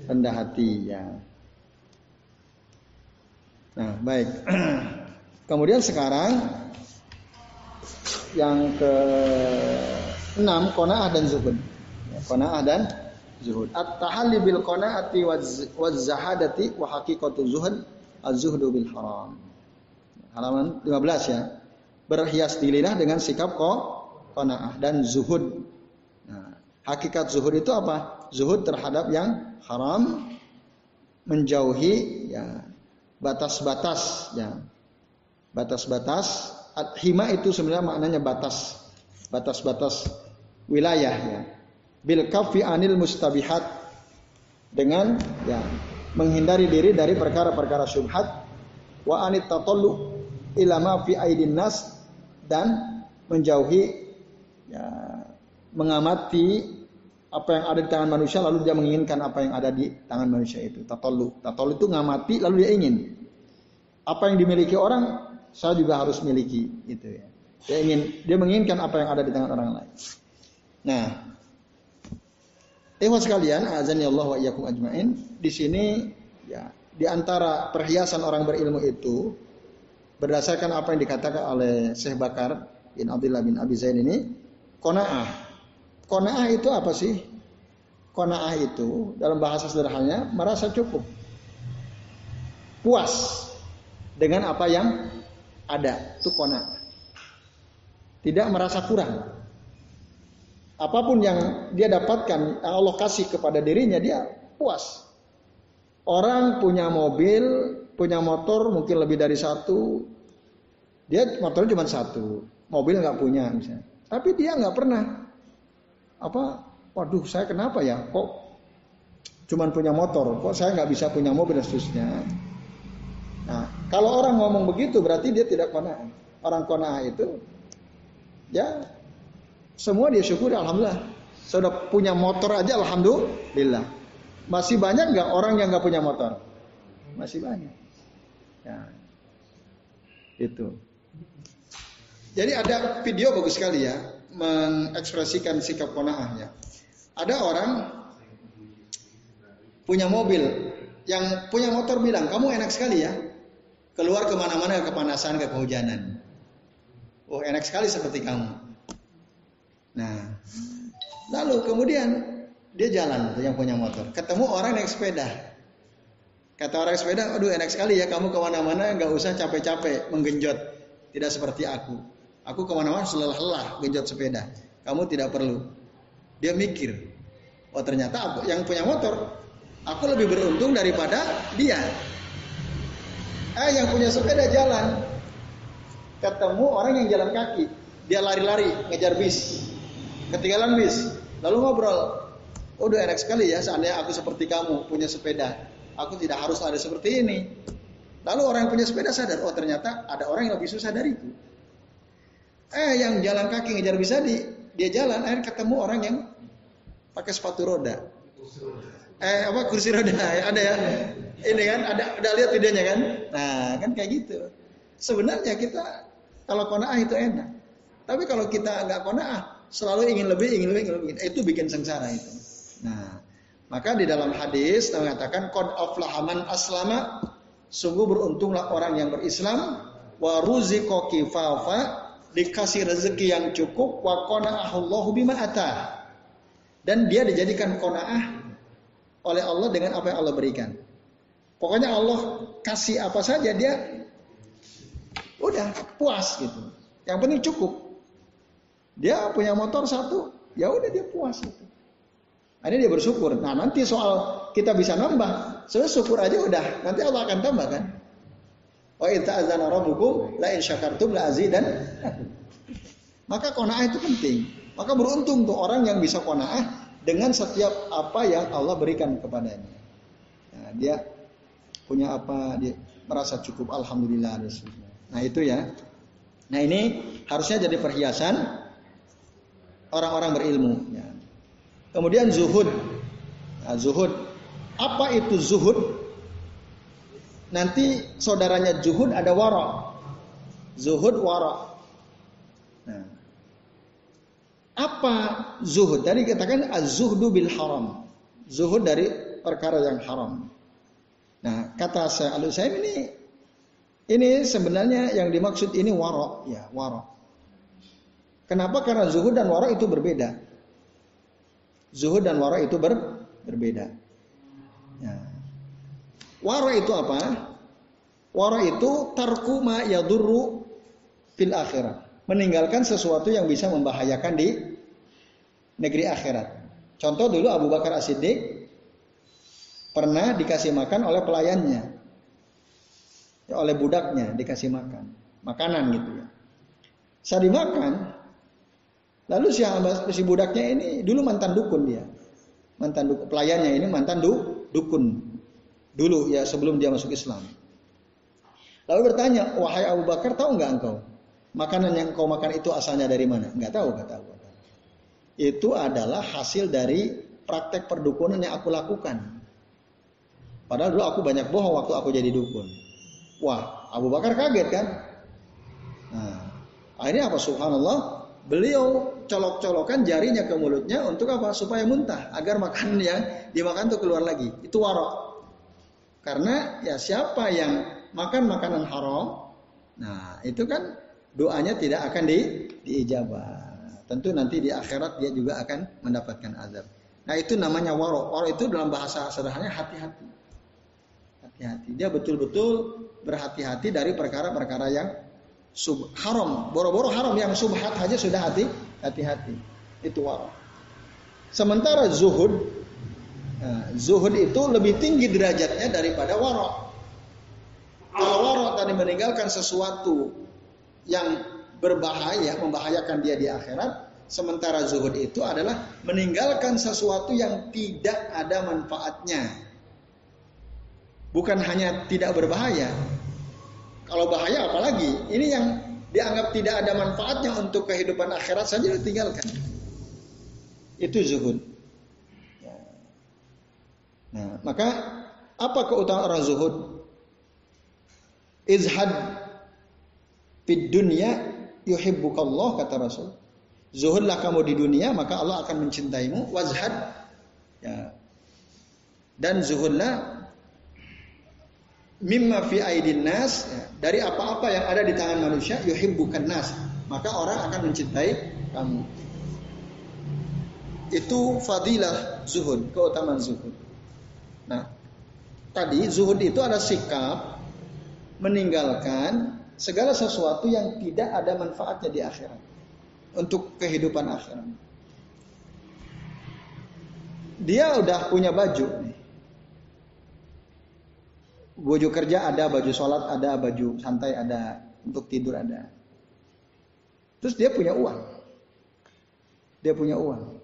rendah hati ya. Nah, baik. Kemudian sekarang yang ke enam kona'ah dan zuhud. Ya, kona'ah dan zuhud. At-tahalli bil kona'ati wa zahadati wa haqiqatu zuhud az-zuhdu bil haram. Halaman 15 ya. Berhias dirilah dengan sikap ko dan zuhud Hakikat zuhud itu apa? Zuhud terhadap yang haram, menjauhi ya batas-batas ya. Batas-batas hima itu sebenarnya maknanya batas. Batas-batas wilayah ya. Bil kafi anil mustabihat dengan ya menghindari diri dari perkara-perkara syubhat wa anit tatallu ila ma fi aidin nas dan menjauhi ya mengamati apa yang ada di tangan manusia lalu dia menginginkan apa yang ada di tangan manusia itu. Tatolu. Tatolu itu ngamati lalu dia ingin. Apa yang dimiliki orang saya juga harus miliki itu ya. Dia ingin dia menginginkan apa yang ada di tangan orang lain. Nah, Ikhwan sekalian, azan ya Allah wa iyyakum ajmain. Di sini ya, di antara perhiasan orang berilmu itu berdasarkan apa yang dikatakan oleh Syekh Bakar bin Abdullah bin Abi Zain ini, qanaah Kona'ah itu apa sih? Kona'ah itu dalam bahasa sederhananya merasa cukup. Puas dengan apa yang ada. Itu kona'ah. Tidak merasa kurang. Apa pun yang dia dapatkan, yang Allah kasih kepada dirinya, dia puas. Orang punya mobil, punya motor mungkin lebih dari satu. Dia motornya cuma satu, mobil nggak punya misalnya. Tapi dia nggak pernah apa? Waduh saya kenapa ya? Kok cuman punya motor? Kok saya nggak bisa punya mobil dan seterusnya? Nah kalau orang ngomong begitu berarti dia tidak kona. Orang kona itu ya semua dia syukur alhamdulillah. Sudah punya motor aja alhamdulillah. Masih banyak nggak orang yang nggak punya motor? Masih banyak. Ya. Itu. Jadi ada video bagus sekali ya mengekspresikan sikap konaahnya. Ada orang punya mobil, yang punya motor bilang, kamu enak sekali ya, keluar ke mana-mana kepanasan, ke kehujanan. Oh enak sekali seperti kamu. Nah, lalu kemudian dia jalan yang punya motor, ketemu orang naik sepeda. Kata orang sepeda, aduh enak sekali ya kamu ke mana-mana nggak usah capek-capek menggenjot, tidak seperti aku. Aku ke mana-mana selelah-lelah genjot sepeda. Kamu tidak perlu. Dia mikir. Oh ternyata aku yang punya motor, aku lebih beruntung daripada dia. Eh yang punya sepeda jalan, ketemu orang yang jalan kaki, dia lari-lari ngejar bis, ketinggalan bis, lalu ngobrol. Oh, udah enak sekali ya seandainya aku seperti kamu punya sepeda, aku tidak harus ada seperti ini. Lalu orang yang punya sepeda sadar, oh ternyata ada orang yang lebih susah dari itu. Eh yang jalan kaki ngejar bisa di dia jalan, akhirnya ketemu orang yang pakai sepatu roda. Eh apa kursi roda ada ya? Ini kan ada ada lihat videonya kan? Nah kan kayak gitu. Sebenarnya kita kalau konaah itu enak. Tapi kalau kita nggak konaah, selalu ingin lebih, ingin lebih, ingin lebih, itu bikin sengsara itu. Nah, maka di dalam hadis mengatakan qad aflahaman aslama Sungguh beruntunglah orang yang berislam wa ruziqa kifafa dikasih rezeki yang cukup wa qana'ahullahu bima atah. Dan dia dijadikan qanaah oleh Allah dengan apa yang Allah berikan. Pokoknya Allah kasih apa saja dia udah puas gitu. Yang penting cukup. Dia punya motor satu, ya udah dia puas gitu. Ini dia bersyukur. Nah nanti soal kita bisa nambah, sebenarnya syukur aja udah. Nanti Allah akan tambah kan. Wa rabbukum la in syakartum la azidan. Maka kona'ah itu penting. Maka beruntung tuh orang yang bisa kona'ah dengan setiap apa yang Allah berikan kepadanya. Nah, dia punya apa, dia merasa cukup alhamdulillah Nah, itu ya. Nah, ini harusnya jadi perhiasan orang-orang berilmu ya. Kemudian zuhud. Nah, zuhud. Apa itu zuhud? Nanti saudaranya zuhud ada wara. Zuhud wara. Nah. Apa zuhud? Tadi katakan az-zuhdu bil haram. Zuhud dari perkara yang haram. Nah, kata saya Al saya ini ini sebenarnya yang dimaksud ini wara, ya, wara. Kenapa? Karena zuhud dan wara itu berbeda. Zuhud dan wara itu ber, berbeda. Ya. Wara itu apa? Wara itu tarku ma yadurru fil akhirat. Meninggalkan sesuatu yang bisa membahayakan di negeri akhirat. Contoh dulu Abu Bakar As-Siddiq pernah dikasih makan oleh pelayannya. Ya, oleh budaknya dikasih makan. Makanan gitu ya. Saya dimakan, Lalu si, si budaknya ini dulu mantan dukun dia. Mantan dukun, pelayannya ini mantan du, dukun. Dulu ya sebelum dia masuk Islam. Lalu bertanya, wahai Abu Bakar tahu nggak engkau? Makanan yang kau makan itu asalnya dari mana? Nggak tahu, nggak tahu. Itu adalah hasil dari praktek perdukunan yang aku lakukan. Padahal dulu aku banyak bohong waktu aku jadi dukun. Wah, Abu Bakar kaget kan? Nah, akhirnya apa? Subhanallah, beliau colok-colokan jarinya ke mulutnya untuk apa? Supaya muntah agar makanan yang dimakan itu keluar lagi. Itu warok. Karena ya siapa yang makan makanan haram, nah itu kan doanya tidak akan di, diijabah. Tentu nanti di akhirat dia juga akan mendapatkan azab. Nah itu namanya warok. Warok itu dalam bahasa sederhananya hati-hati. Hati-hati. Dia betul-betul berhati-hati dari perkara-perkara yang sub haram, boro-boro haram yang subhat saja sudah hati hati-hati. Itu wara. Sementara zuhud nah, zuhud itu lebih tinggi derajatnya daripada wara. Kalau wara tadi meninggalkan sesuatu yang berbahaya, membahayakan dia di akhirat, sementara zuhud itu adalah meninggalkan sesuatu yang tidak ada manfaatnya. Bukan hanya tidak berbahaya, kalau bahaya apalagi? Ini yang dianggap tidak ada manfaatnya untuk kehidupan akhirat saja ditinggalkan. Itu zuhud. Nah, maka apa keutamaan orang zuhud? Izhad fid dunya yuhibbukallah kata Rasul. Zuhudlah kamu di dunia maka Allah akan mencintaimu. Wazhad ya. Dan zuhudlah mimma fi aidin nas ya, dari apa-apa yang ada di tangan manusia bukan nas maka orang akan mencintai kamu itu fadilah zuhud keutamaan zuhud nah tadi zuhud itu ada sikap meninggalkan segala sesuatu yang tidak ada manfaatnya di akhirat untuk kehidupan akhirat dia udah punya baju. Baju kerja ada, baju sholat ada, baju santai ada, untuk tidur ada. Terus dia punya uang. Dia punya uang.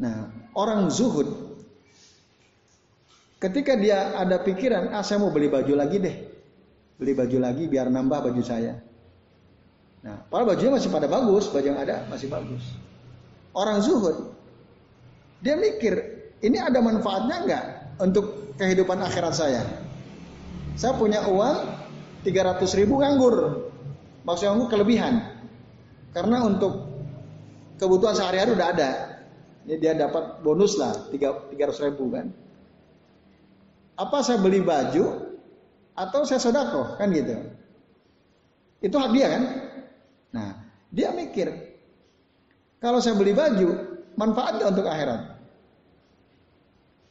Nah, orang zuhud ketika dia ada pikiran, ah saya mau beli baju lagi deh. Beli baju lagi biar nambah baju saya. Nah, padahal bajunya masih pada bagus, baju yang ada masih bagus. Orang zuhud, dia mikir, ini ada manfaatnya enggak untuk kehidupan akhirat saya? Saya punya uang 300 ribu nganggur. Maksudnya kelebihan. Karena untuk kebutuhan sehari-hari udah ada. Ini dia dapat bonus lah 300 ribu kan. Apa saya beli baju atau saya sodako kan gitu. Itu hak dia kan. Nah dia mikir kalau saya beli baju manfaatnya untuk akhirat.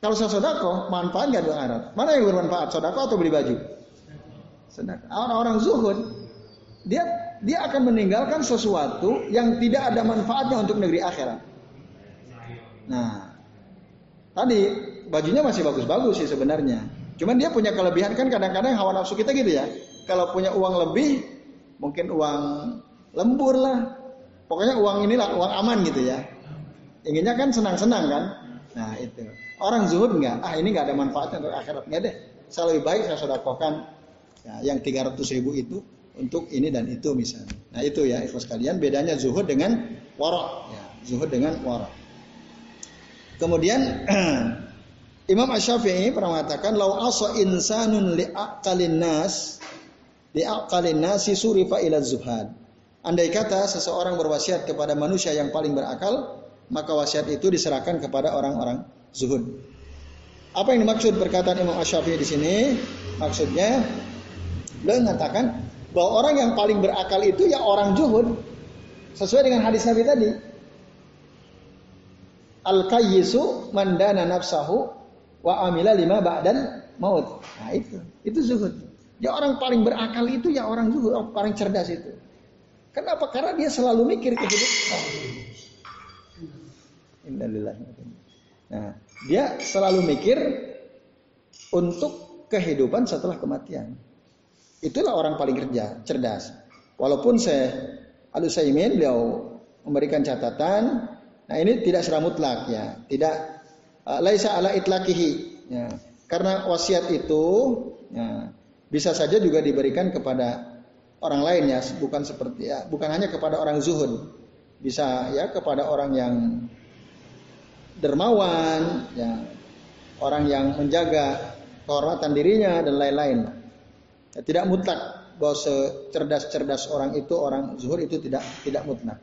Kalau saya sodako manfaat untuk akhirat. Mana yang bermanfaat sodako atau beli baju? Orang-orang zuhud dia dia akan meninggalkan sesuatu yang tidak ada manfaatnya untuk negeri akhirat. Nah, tadi bajunya masih bagus-bagus sih sebenarnya. Cuman dia punya kelebihan kan kadang-kadang hawa nafsu kita gitu ya. Kalau punya uang lebih, mungkin uang lembur lah. Pokoknya uang inilah uang aman gitu ya. Inginnya kan senang-senang kan. Nah itu. Orang zuhud enggak. Ah ini enggak ada manfaatnya untuk akhirat. Enggak deh. Saya lebih baik saya sodakokan ya, yang 300 ribu itu untuk ini dan itu misalnya. Nah itu ya ikhlas kalian. Bedanya zuhud dengan warok. Ya, zuhud dengan warok. Kemudian Imam Ash-Syafi'i pernah mengatakan lau asa insanun li'aqalin nas li'aqalin nasi surifa ila zuhad. Andai kata seseorang berwasiat kepada manusia yang paling berakal, maka wasiat itu diserahkan kepada orang-orang zuhud. Apa yang dimaksud perkataan Imam Ash-Syafi'i di sini? Maksudnya beliau mengatakan bahwa orang yang paling berakal itu ya orang zuhud. Sesuai dengan hadis Nabi tadi. Al kayyisu mandana nafsahu wa amila lima ba'dan maut. Nah itu, itu zuhud. Ya orang paling berakal itu ya orang zuhud, orang paling cerdas itu. Kenapa? Karena dia selalu mikir kehidupan. Innalillahi Nah, dia selalu mikir untuk kehidupan setelah kematian. Itulah orang paling kerja, cerdas. Walaupun saya Al-Utsaimin beliau memberikan catatan Nah ini tidak secara mutlak ya, tidak laisa ala itlakihi. Ya. Karena wasiat itu ya, bisa saja juga diberikan kepada orang lain ya, bukan seperti ya, bukan hanya kepada orang zuhud, bisa ya kepada orang yang dermawan, ya, orang yang menjaga kehormatan dirinya dan lain-lain. Ya, tidak mutlak bahwa secerdas-cerdas orang itu orang zuhud itu tidak tidak mutlak.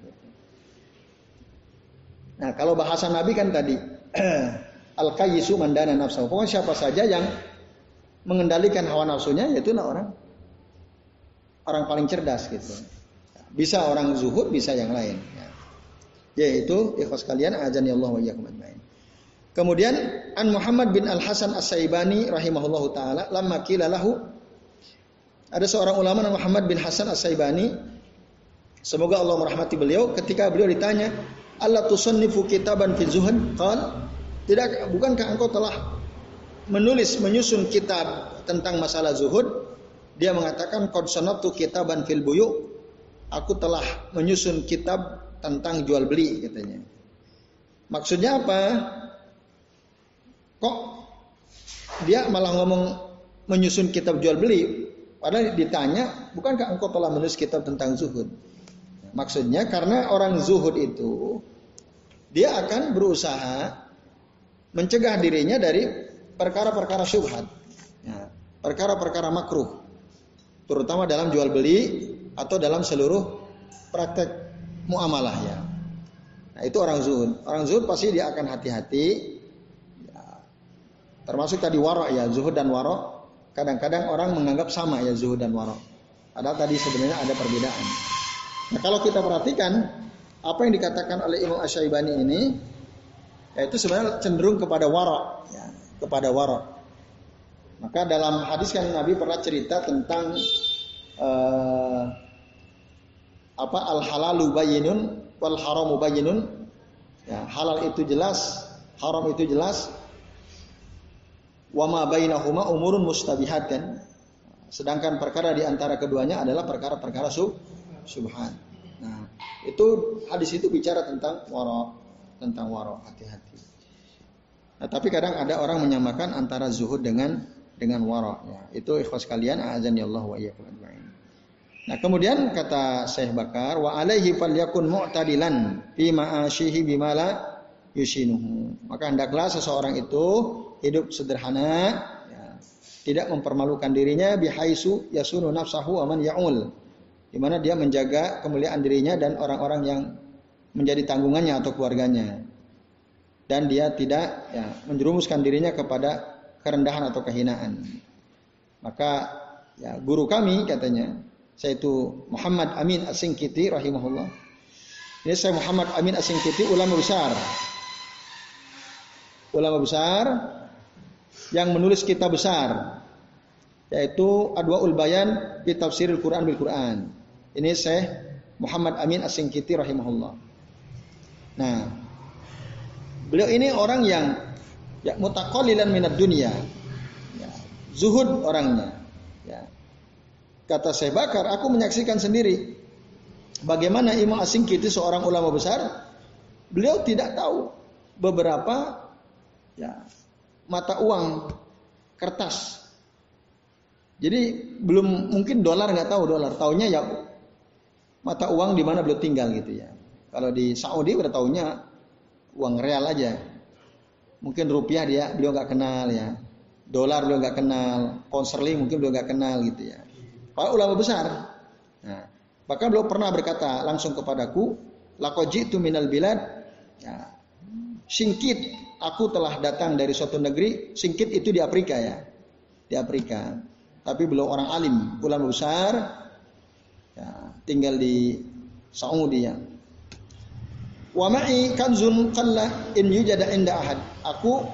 Nah, kalau bahasa Nabi kan tadi al kayyisu mandana nafsu. Pokoknya siapa saja yang mengendalikan hawa nafsunya yaitu orang orang paling cerdas gitu. Bisa orang zuhud, bisa yang lain. Ya. Yaitu ikhwas kalian azan ya Allah wa iyyakum. Kemudian An Muhammad bin Al Hasan As Saibani rahimahullahu taala lamma qila lahu ada seorang ulama nama Muhammad bin Hasan As Saibani semoga Allah merahmati beliau ketika beliau ditanya Allah tusannifu kitaban fi zuhud? Qal, tidak bukankah engkau telah menulis menyusun kitab tentang masalah zuhud? Dia mengatakan qad sanatu kitaban fil buyu. Aku telah menyusun kitab tentang jual beli katanya. Maksudnya apa? Kok dia malah ngomong menyusun kitab jual beli? Padahal ditanya, bukankah engkau telah menulis kitab tentang zuhud? Maksudnya karena orang zuhud itu dia akan berusaha mencegah dirinya dari perkara-perkara syubhat. Ya, perkara-perkara makruh. Terutama dalam jual beli atau dalam seluruh praktek muamalah ya. Nah itu orang zuhud. Orang zuhud pasti dia akan hati-hati. Ya, termasuk tadi warok ya, zuhud dan warok. Kadang-kadang orang menganggap sama ya zuhud dan warok. Padahal tadi sebenarnya ada perbedaan. Nah kalau kita perhatikan apa yang dikatakan oleh Imam Asyaibani ini yaitu sebenarnya cenderung kepada warok ya, kepada warok. Maka dalam hadis kan Nabi pernah cerita tentang uh, apa al halalu bayinun wal haramu bayinun. Ya, halal itu jelas, haram itu jelas. Wa ma bainahuma umurun mustabihat kan. Sedangkan perkara di antara keduanya adalah perkara-perkara sub subhan. Nah, itu hadis itu bicara tentang waro, tentang waro, hati-hati. Nah, tapi kadang ada orang menyamakan antara zuhud dengan dengan waro. Ya, itu ikhwas kalian, azan ya Allah wa iyyakum ajma'in. Nah, kemudian kata Syekh Bakar, wa alaihi falyakun mu'tadilan fi ma'asyihi bimala yusinuhu. Maka hendaklah seseorang itu hidup sederhana, ya, tidak mempermalukan dirinya bihaisu yasunu nafsahu aman ya'ul. Di mana dia menjaga kemuliaan dirinya dan orang-orang yang menjadi tanggungannya atau keluarganya. Dan dia tidak ya, menjerumuskan dirinya kepada kerendahan atau kehinaan. Maka ya guru kami katanya yaitu Muhammad Amin Asingkiti rahimahullah. Ini saya Muhammad Amin Asingkiti ulama besar. Ulama besar yang menulis kitab besar yaitu Adwaul Bayan di Tafsirul Quran bil Quran. Ini saya Muhammad Amin Asingkiti rahimahullah. Nah, beliau ini orang yang ya mutaqallilan minat dunia. Ya, zuhud orangnya. Ya, Kata Syekh Bakar, aku menyaksikan sendiri bagaimana Imam Asing Kiti seorang ulama besar, beliau tidak tahu beberapa ya, mata uang kertas. Jadi belum mungkin dolar nggak tahu dolar, taunya ya mata uang di mana beliau tinggal gitu ya. Kalau di Saudi udah taunya uang real aja. Mungkin rupiah dia beliau nggak kenal ya. Dolar beliau nggak kenal, pound sterling mungkin beliau nggak kenal gitu ya. Para ulama besar. Nah, bahkan beliau pernah berkata langsung kepadaku, lakoji itu minal bilad. Ya, singkit, aku telah datang dari suatu negeri. Singkit itu di Afrika ya, di Afrika. Tapi beliau orang alim, ulama besar. Ya, tinggal di Saudi ya. Wa ma'i kanzun qalla in yujada inda ahad. Aku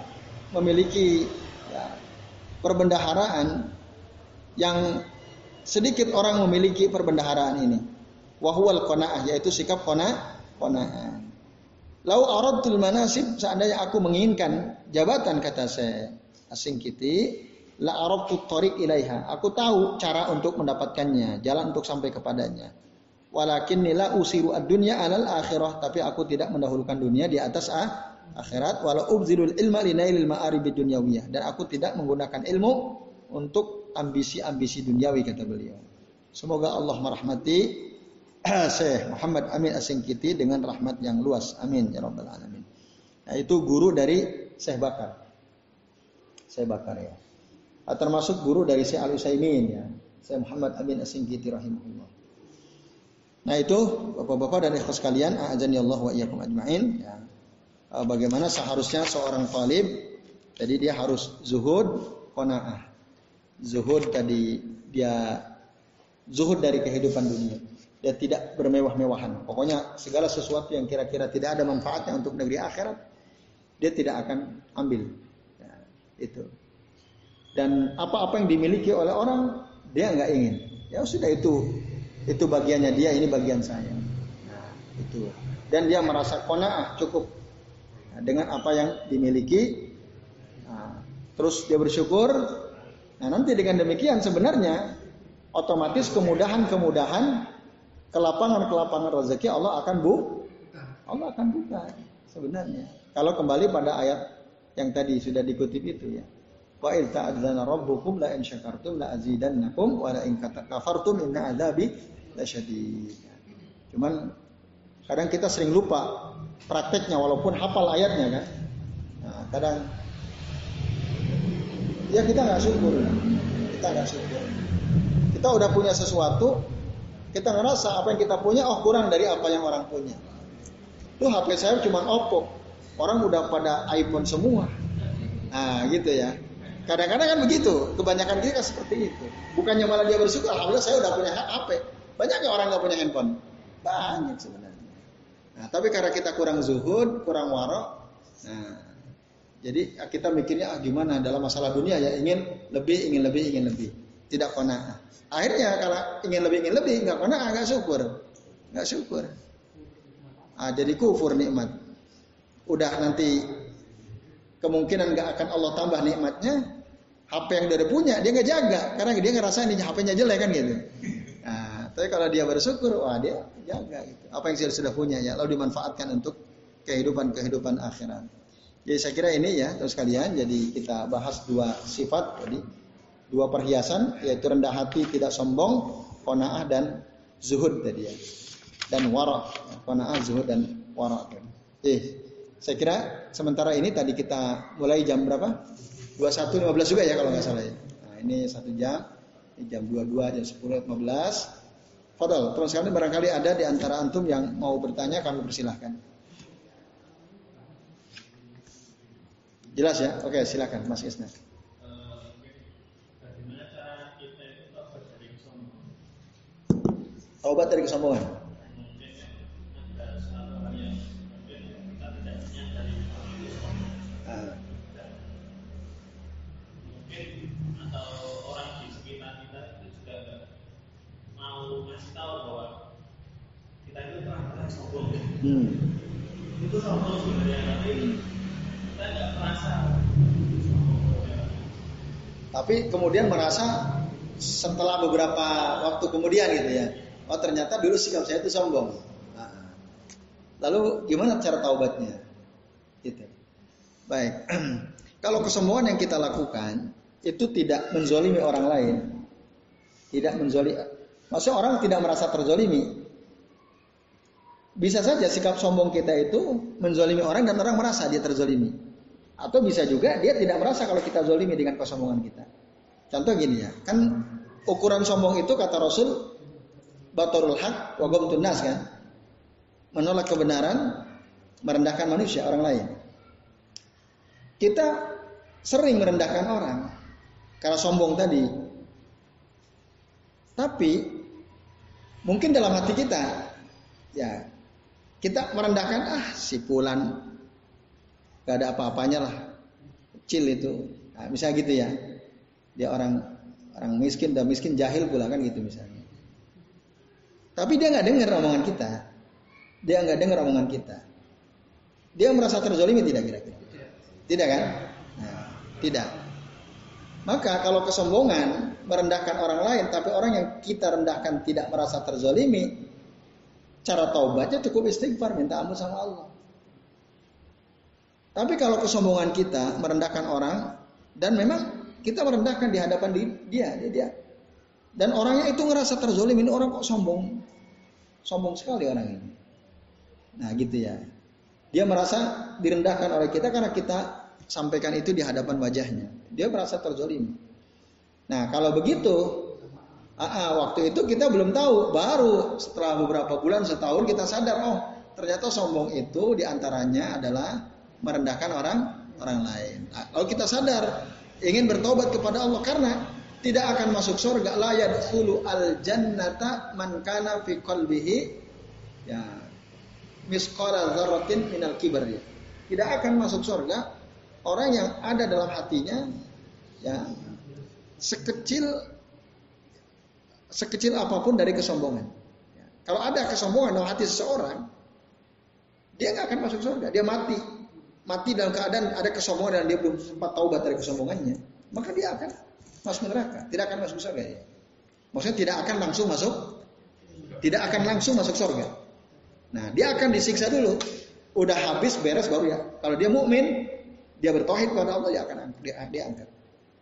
memiliki ya, perbendaharaan yang Sedikit orang memiliki perbendaharaan ini. Wahwal qanaah yaitu sikap qanaah. qanaah. Lau aradtul manasib seandainya aku menginginkan jabatan kata saya asing kiti la aradtu tariq ilaiha. Aku tahu cara untuk mendapatkannya, jalan untuk sampai kepadanya. Walakin nila usiru ad-dunya alal akhirah, tapi aku tidak mendahulukan dunia di atas ah, akhirat walau ubzilul ilma linailil ma'aribid dunyawiyah dan aku tidak menggunakan ilmu untuk ambisi-ambisi duniawi kata beliau. Semoga Allah merahmati Syekh Muhammad Amin Asingkiti dengan rahmat yang luas. Amin ya rabbal alamin. Nah, itu guru dari Syekh Bakar. Syekh Bakar ya. Nah, termasuk guru dari Syekh Al Utsaimin ya. Syekh Muhammad Amin Asingkiti rahimahullah. Nah itu bapak-bapak dan ikhlas kalian, azani Allah wa iyyakum ajmain. Ya. Ah, bagaimana seharusnya seorang talib, jadi dia harus zuhud, qanaah zuhud tadi dia zuhud dari kehidupan dunia. Dia tidak bermewah-mewahan. Pokoknya segala sesuatu yang kira-kira tidak ada manfaatnya untuk negeri akhirat, dia tidak akan ambil. Ya, itu. Dan apa-apa yang dimiliki oleh orang, dia nggak ingin. Ya sudah itu, itu bagiannya dia, ini bagian saya. Nah, itu. Dan dia merasa kona'ah cukup nah, dengan apa yang dimiliki. Nah, terus dia bersyukur, Nah nanti dengan demikian sebenarnya otomatis kemudahan-kemudahan kelapangan-kelapangan rezeki Allah akan bu Allah akan buka sebenarnya. Kalau kembali pada ayat yang tadi sudah dikutip itu ya. Wa il ta'adzana rabbukum la in syakartum la azidannakum wa la in kafartum inna adzabi lasyadid. Cuman kadang kita sering lupa prakteknya walaupun hafal ayatnya kan. Nah, kadang ya kita nggak syukur. Kita nggak syukur. Kita udah punya sesuatu kita ngerasa apa yang kita punya oh kurang dari apa yang orang punya. Tuh HP saya cuma Oppo. Orang udah pada iPhone semua. Nah gitu ya. Kadang-kadang kan begitu. Kebanyakan kita seperti itu. Bukannya malah dia bersyukur alhamdulillah saya udah punya HP banyak nggak orang nggak punya handphone banyak sebenarnya nah tapi karena kita kurang zuhud kurang warok nah jadi kita mikirnya ah gimana dalam masalah dunia ya ingin lebih, ingin lebih, ingin lebih. Tidak kona. Akhirnya kalau ingin lebih, ingin lebih nggak kona, nggak syukur, nggak syukur. Ah, jadi kufur nikmat. Udah nanti kemungkinan nggak akan Allah tambah nikmatnya. HP yang dia punya dia nggak jaga karena dia ngerasa ini HP-nya jelek kan gitu. Tapi kalau dia bersyukur, wah dia jaga gitu. Apa yang dia sudah punya ya, lalu dimanfaatkan untuk kehidupan kehidupan akhirat. Jadi saya kira ini ya terus kalian. Jadi kita bahas dua sifat jadi dua perhiasan yaitu rendah hati, tidak sombong, konaah dan zuhud tadi ya. Dan wara, konaah, zuhud dan wara. Eh, saya kira sementara ini tadi kita mulai jam berapa? 21.15 juga ya kalau nggak salah ya. Nah, ini satu jam, ini jam 22, jam 10, 15. Fadal, terus sekali barangkali ada di antara antum yang mau bertanya kami persilahkan. Jelas ya? Oke, silakan Mas Isna. Taubat dari kesombongan. Hmm. Itu sombong sebenarnya tapi kita nggak merasa. Tapi kemudian merasa setelah beberapa waktu kemudian gitu ya, oh ternyata dulu sikap saya itu sombong. Nah, lalu gimana cara taubatnya? Gitu. Baik, kalau kesombongan yang kita lakukan itu tidak menzolimi orang lain, tidak menzolimi, maksudnya orang tidak merasa terzolimi, bisa saja sikap sombong kita itu menzolimi orang dan orang merasa dia terzolimi. Atau bisa juga dia tidak merasa kalau kita zolimi dengan kesombongan kita. Contoh gini ya, kan ukuran sombong itu kata Rasul batorul haq wa nas kan. Menolak kebenaran, merendahkan manusia, orang lain. Kita sering merendahkan orang karena sombong tadi. Tapi mungkin dalam hati kita ya kita merendahkan ah si Pulan gak ada apa-apanya lah. Kecil itu. Nah, misalnya gitu ya. Dia orang orang miskin dan miskin jahil pula kan gitu misalnya. Tapi dia nggak dengar omongan kita. Dia nggak dengar omongan kita. Dia merasa terzolimi tidak kira-kira? Tidak kan? Nah, tidak. Maka kalau kesombongan merendahkan orang lain, tapi orang yang kita rendahkan tidak merasa terzolimi, Cara taubatnya cukup istighfar, minta ampun sama Allah. Tapi kalau kesombongan kita merendahkan orang dan memang kita merendahkan di hadapan dia, dia, dia. Dan orangnya itu ngerasa terzolim, ini orang kok sombong. Sombong sekali orang ini. Nah gitu ya. Dia merasa direndahkan oleh kita karena kita sampaikan itu di hadapan wajahnya. Dia merasa terzolim. Nah kalau begitu waktu itu kita belum tahu, baru setelah beberapa bulan setahun kita sadar, oh ternyata sombong itu di antaranya adalah merendahkan orang orang lain. Nah, lalu kita sadar ingin bertobat kepada Allah karena tidak akan masuk surga la yadkhulu al jannata man kana fi qalbihi ya misqala dzarratin minal kibar ya. Tidak akan masuk surga orang yang ada dalam hatinya ya sekecil sekecil apa pun dari kesombongan. Ya. Kalau ada kesombongan dalam hati seseorang, dia nggak akan masuk surga. Dia mati, mati dalam keadaan ada kesombongan dan dia belum sempat taubat dari kesombongannya, maka dia akan masuk neraka, tidak akan masuk surga. Ya. Maksudnya tidak akan langsung masuk, tidak akan langsung masuk surga. Nah, dia akan disiksa dulu. Udah habis beres baru ya. Kalau dia mukmin, dia bertauhid kepada Allah, dia akan dia, dia angkat.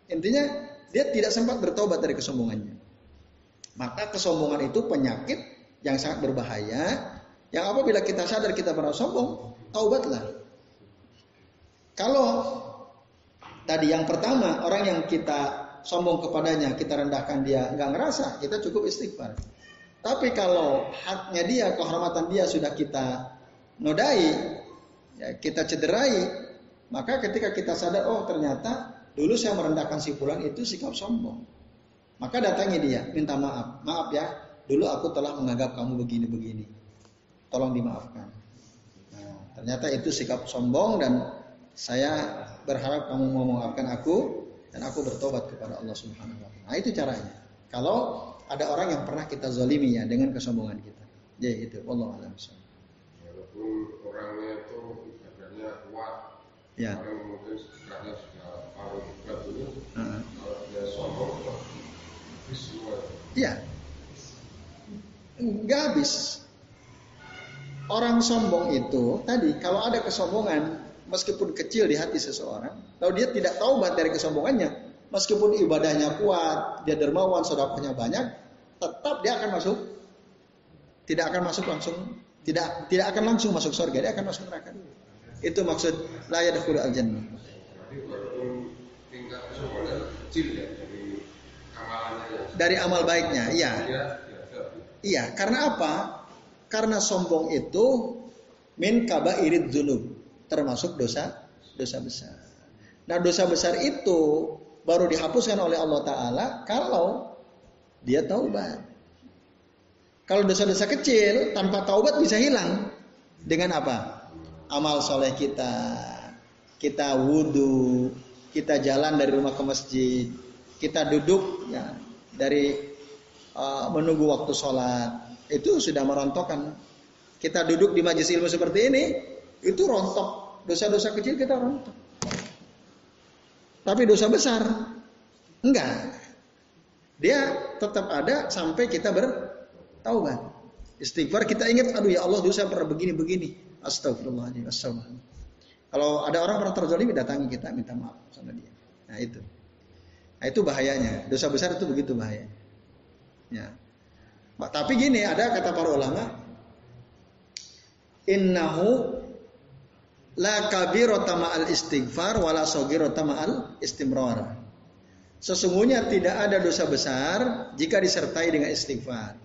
Intinya dia tidak sempat bertobat dari kesombongannya. Maka kesombongan itu penyakit yang sangat berbahaya. Yang apabila kita sadar kita merasa sombong, taubatlah. Kalau tadi yang pertama orang yang kita sombong kepadanya, kita rendahkan dia nggak ngerasa, kita cukup istighfar. Tapi kalau haknya dia, kehormatan dia sudah kita nodai, ya, kita cederai, maka ketika kita sadar, oh ternyata dulu saya merendahkan si fulan itu sikap sombong. Maka datangi dia, minta maaf. Maaf ya, dulu aku telah menganggap kamu begini-begini. Tolong dimaafkan. Nah, ternyata itu sikap sombong dan saya berharap kamu mau memaafkan aku dan aku bertobat kepada Allah Subhanahu wa taala. Nah, itu caranya. Kalau ada orang yang pernah kita zalimi ya dengan kesombongan kita. Ya itu, Allah alam Walaupun orangnya itu semua. Iya. Nggak habis. Orang sombong itu tadi kalau ada kesombongan meskipun kecil di hati seseorang, kalau dia tidak taubat dari kesombongannya, meskipun ibadahnya kuat, dia dermawan, sedekahnya banyak, tetap dia akan masuk tidak akan masuk langsung tidak tidak akan langsung masuk surga, dia akan masuk neraka. Itu maksud la yadkhulu al-jannah. Jadi walaupun tingkat kesombongan kecil ya dari amal baiknya, iya. Iya, karena apa? Karena sombong itu min kabairid dzunub, termasuk dosa dosa besar. Nah, dosa besar itu baru dihapuskan oleh Allah taala kalau dia taubat. Kalau dosa-dosa kecil tanpa taubat bisa hilang dengan apa? Amal soleh kita, kita wudhu, kita jalan dari rumah ke masjid, kita duduk ya dari uh, menunggu waktu sholat itu sudah merontokkan. Kita duduk di majelis ilmu seperti ini itu rontok dosa-dosa kecil kita rontok. Tapi dosa besar enggak. Dia tetap ada sampai kita bertaubat. Istighfar kita ingat, aduh ya Allah dosa pernah begini-begini. Astagfirullahaladzim. Astagfirullahaladzim. Kalau ada orang pernah terzalimi datangi kita minta maaf sama dia. Nah itu. Nah itu bahayanya. Dosa besar itu begitu bahaya. Ya. Tapi gini ada kata para ulama, innahu la kabirata ma'al istighfar wala sogirata ma'al istimrar. Sesungguhnya tidak ada dosa besar jika disertai dengan istighfar.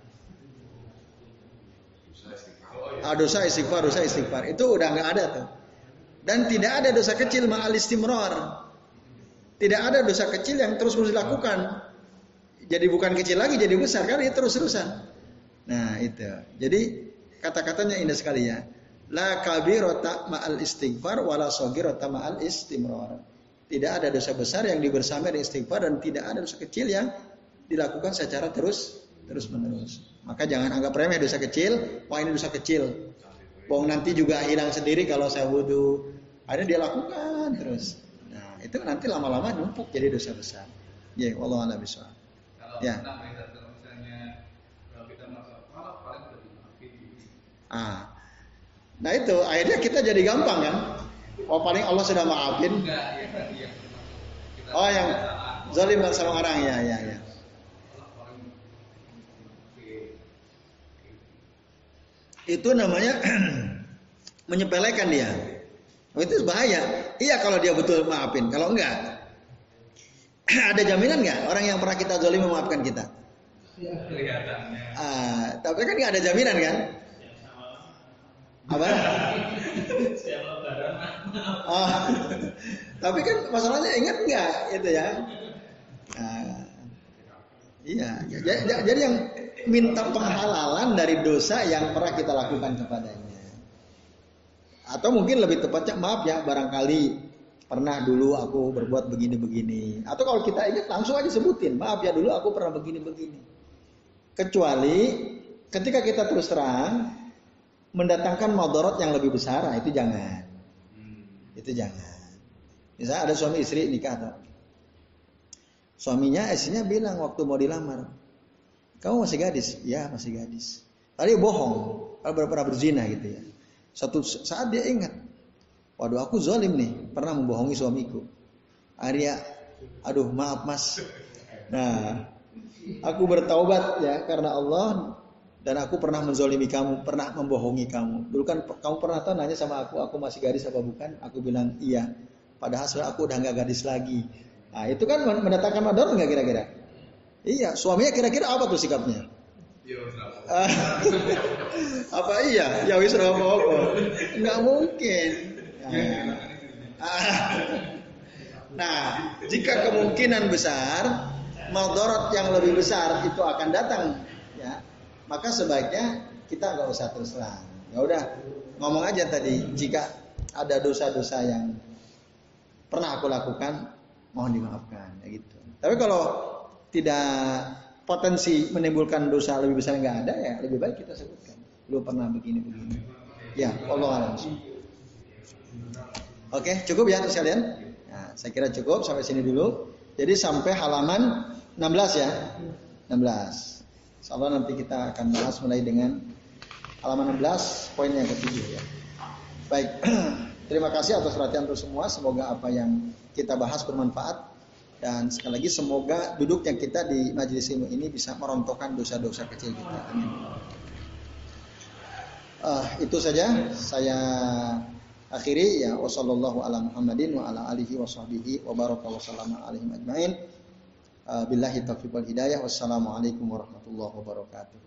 Ah, dosa istighfar, dosa istighfar. Itu udah nggak ada tuh. Dan tidak ada dosa kecil ma'al istimrar. Tidak ada dosa kecil yang terus-terus dilakukan. Jadi bukan kecil lagi, jadi besar kan itu terus-terusan. Nah itu. Jadi kata-katanya indah sekali ya. La kabirota ma'al istighfar wala sogirota ma'al istimrar. Tidak ada dosa besar yang dibersama dengan istighfar dan tidak ada dosa kecil yang dilakukan secara terus terus menerus. Maka jangan anggap remeh dosa kecil. Wah ini dosa kecil. Bohong nanti juga hilang sendiri kalau saya wudhu. Ada dia lakukan terus. Nah itu nanti lama-lama numpuk jadi dosa besar. Ya, Allah a'lam bishawab. Kalau Ya. Ah. Nah itu akhirnya kita jadi gampang kan. Oh paling Allah sudah maafin. ya kita Oh yang zalim sama orang ya ya ya. Allah paling oke Itu namanya menyepelekan dia. Oh, itu bahaya. Iya kalau dia betul maafin. Kalau enggak, ada jaminan nggak orang yang pernah kita zalim memaafkan kita? kelihatannya Ah, tapi kan nggak ada jaminan kan? Apa? Oh, tapi kan masalahnya ingat nggak itu ya? Nah, iya, jadi, jadi yang minta penghalalan dari dosa yang pernah kita lakukan kepadanya. Atau mungkin lebih tepatnya maaf ya barangkali pernah dulu aku berbuat begini-begini. Atau kalau kita ingat langsung aja sebutin, maaf ya dulu aku pernah begini-begini. Kecuali ketika kita terus terang mendatangkan madorot yang lebih besar, nah itu jangan. Itu jangan. Misalnya ada suami istri nikah atau suaminya istrinya bilang waktu mau dilamar, kamu masih gadis? Ya masih gadis. Tadi bohong, kalau pernah berzina gitu ya. Satu saat dia ingat, waduh aku zalim nih, pernah membohongi suamiku. Arya, aduh maaf mas. Nah, aku bertaubat ya karena Allah dan aku pernah menzolimi kamu, pernah membohongi kamu. Dulu kan kamu pernah tahu nanya sama aku, aku masih gadis apa bukan? Aku bilang iya. Padahal sebenarnya aku udah nggak gadis lagi. Nah itu kan mendatangkan mador nggak kira-kira? Iya, suaminya kira-kira apa tuh sikapnya? ya Ah, apa iya? Ya wis ora apa-apa. Nggak mungkin. Nah, ah. Nah, jika kemungkinan besar madorot yang lebih besar itu akan datang, ya, maka sebaiknya kita nggak usah terus terang. Ya udah, ngomong aja tadi. Jika ada dosa-dosa yang pernah aku lakukan, mohon dimaafkan, ya gitu. Tapi kalau tidak potensi menimbulkan dosa lebih besar nggak ada ya lebih baik kita sebutkan. Lu pernah begini begini. Ya, Allah alam. Oke, cukup ya terus kalian? Nah, saya kira cukup sampai sini dulu. Jadi sampai halaman 16 ya. 16. Insya Allah nanti kita akan bahas mulai dengan halaman 16 poin yang ketujuh ya. Baik, terima kasih atas perhatian untuk semua. Semoga apa yang kita bahas bermanfaat dan sekali lagi semoga duduknya kita di majelis ilmu ini bisa merontokkan dosa-dosa kecil kita. Amin. Uh, itu saja saya akhiri ya wasallallahu ala Muhammadin wa ala alihi wa sahbihi wa baraka wa sallama alaihi ajmain. Uh, billahi taufiq wal hidayah. Wassalamualaikum warahmatullahi wabarakatuh.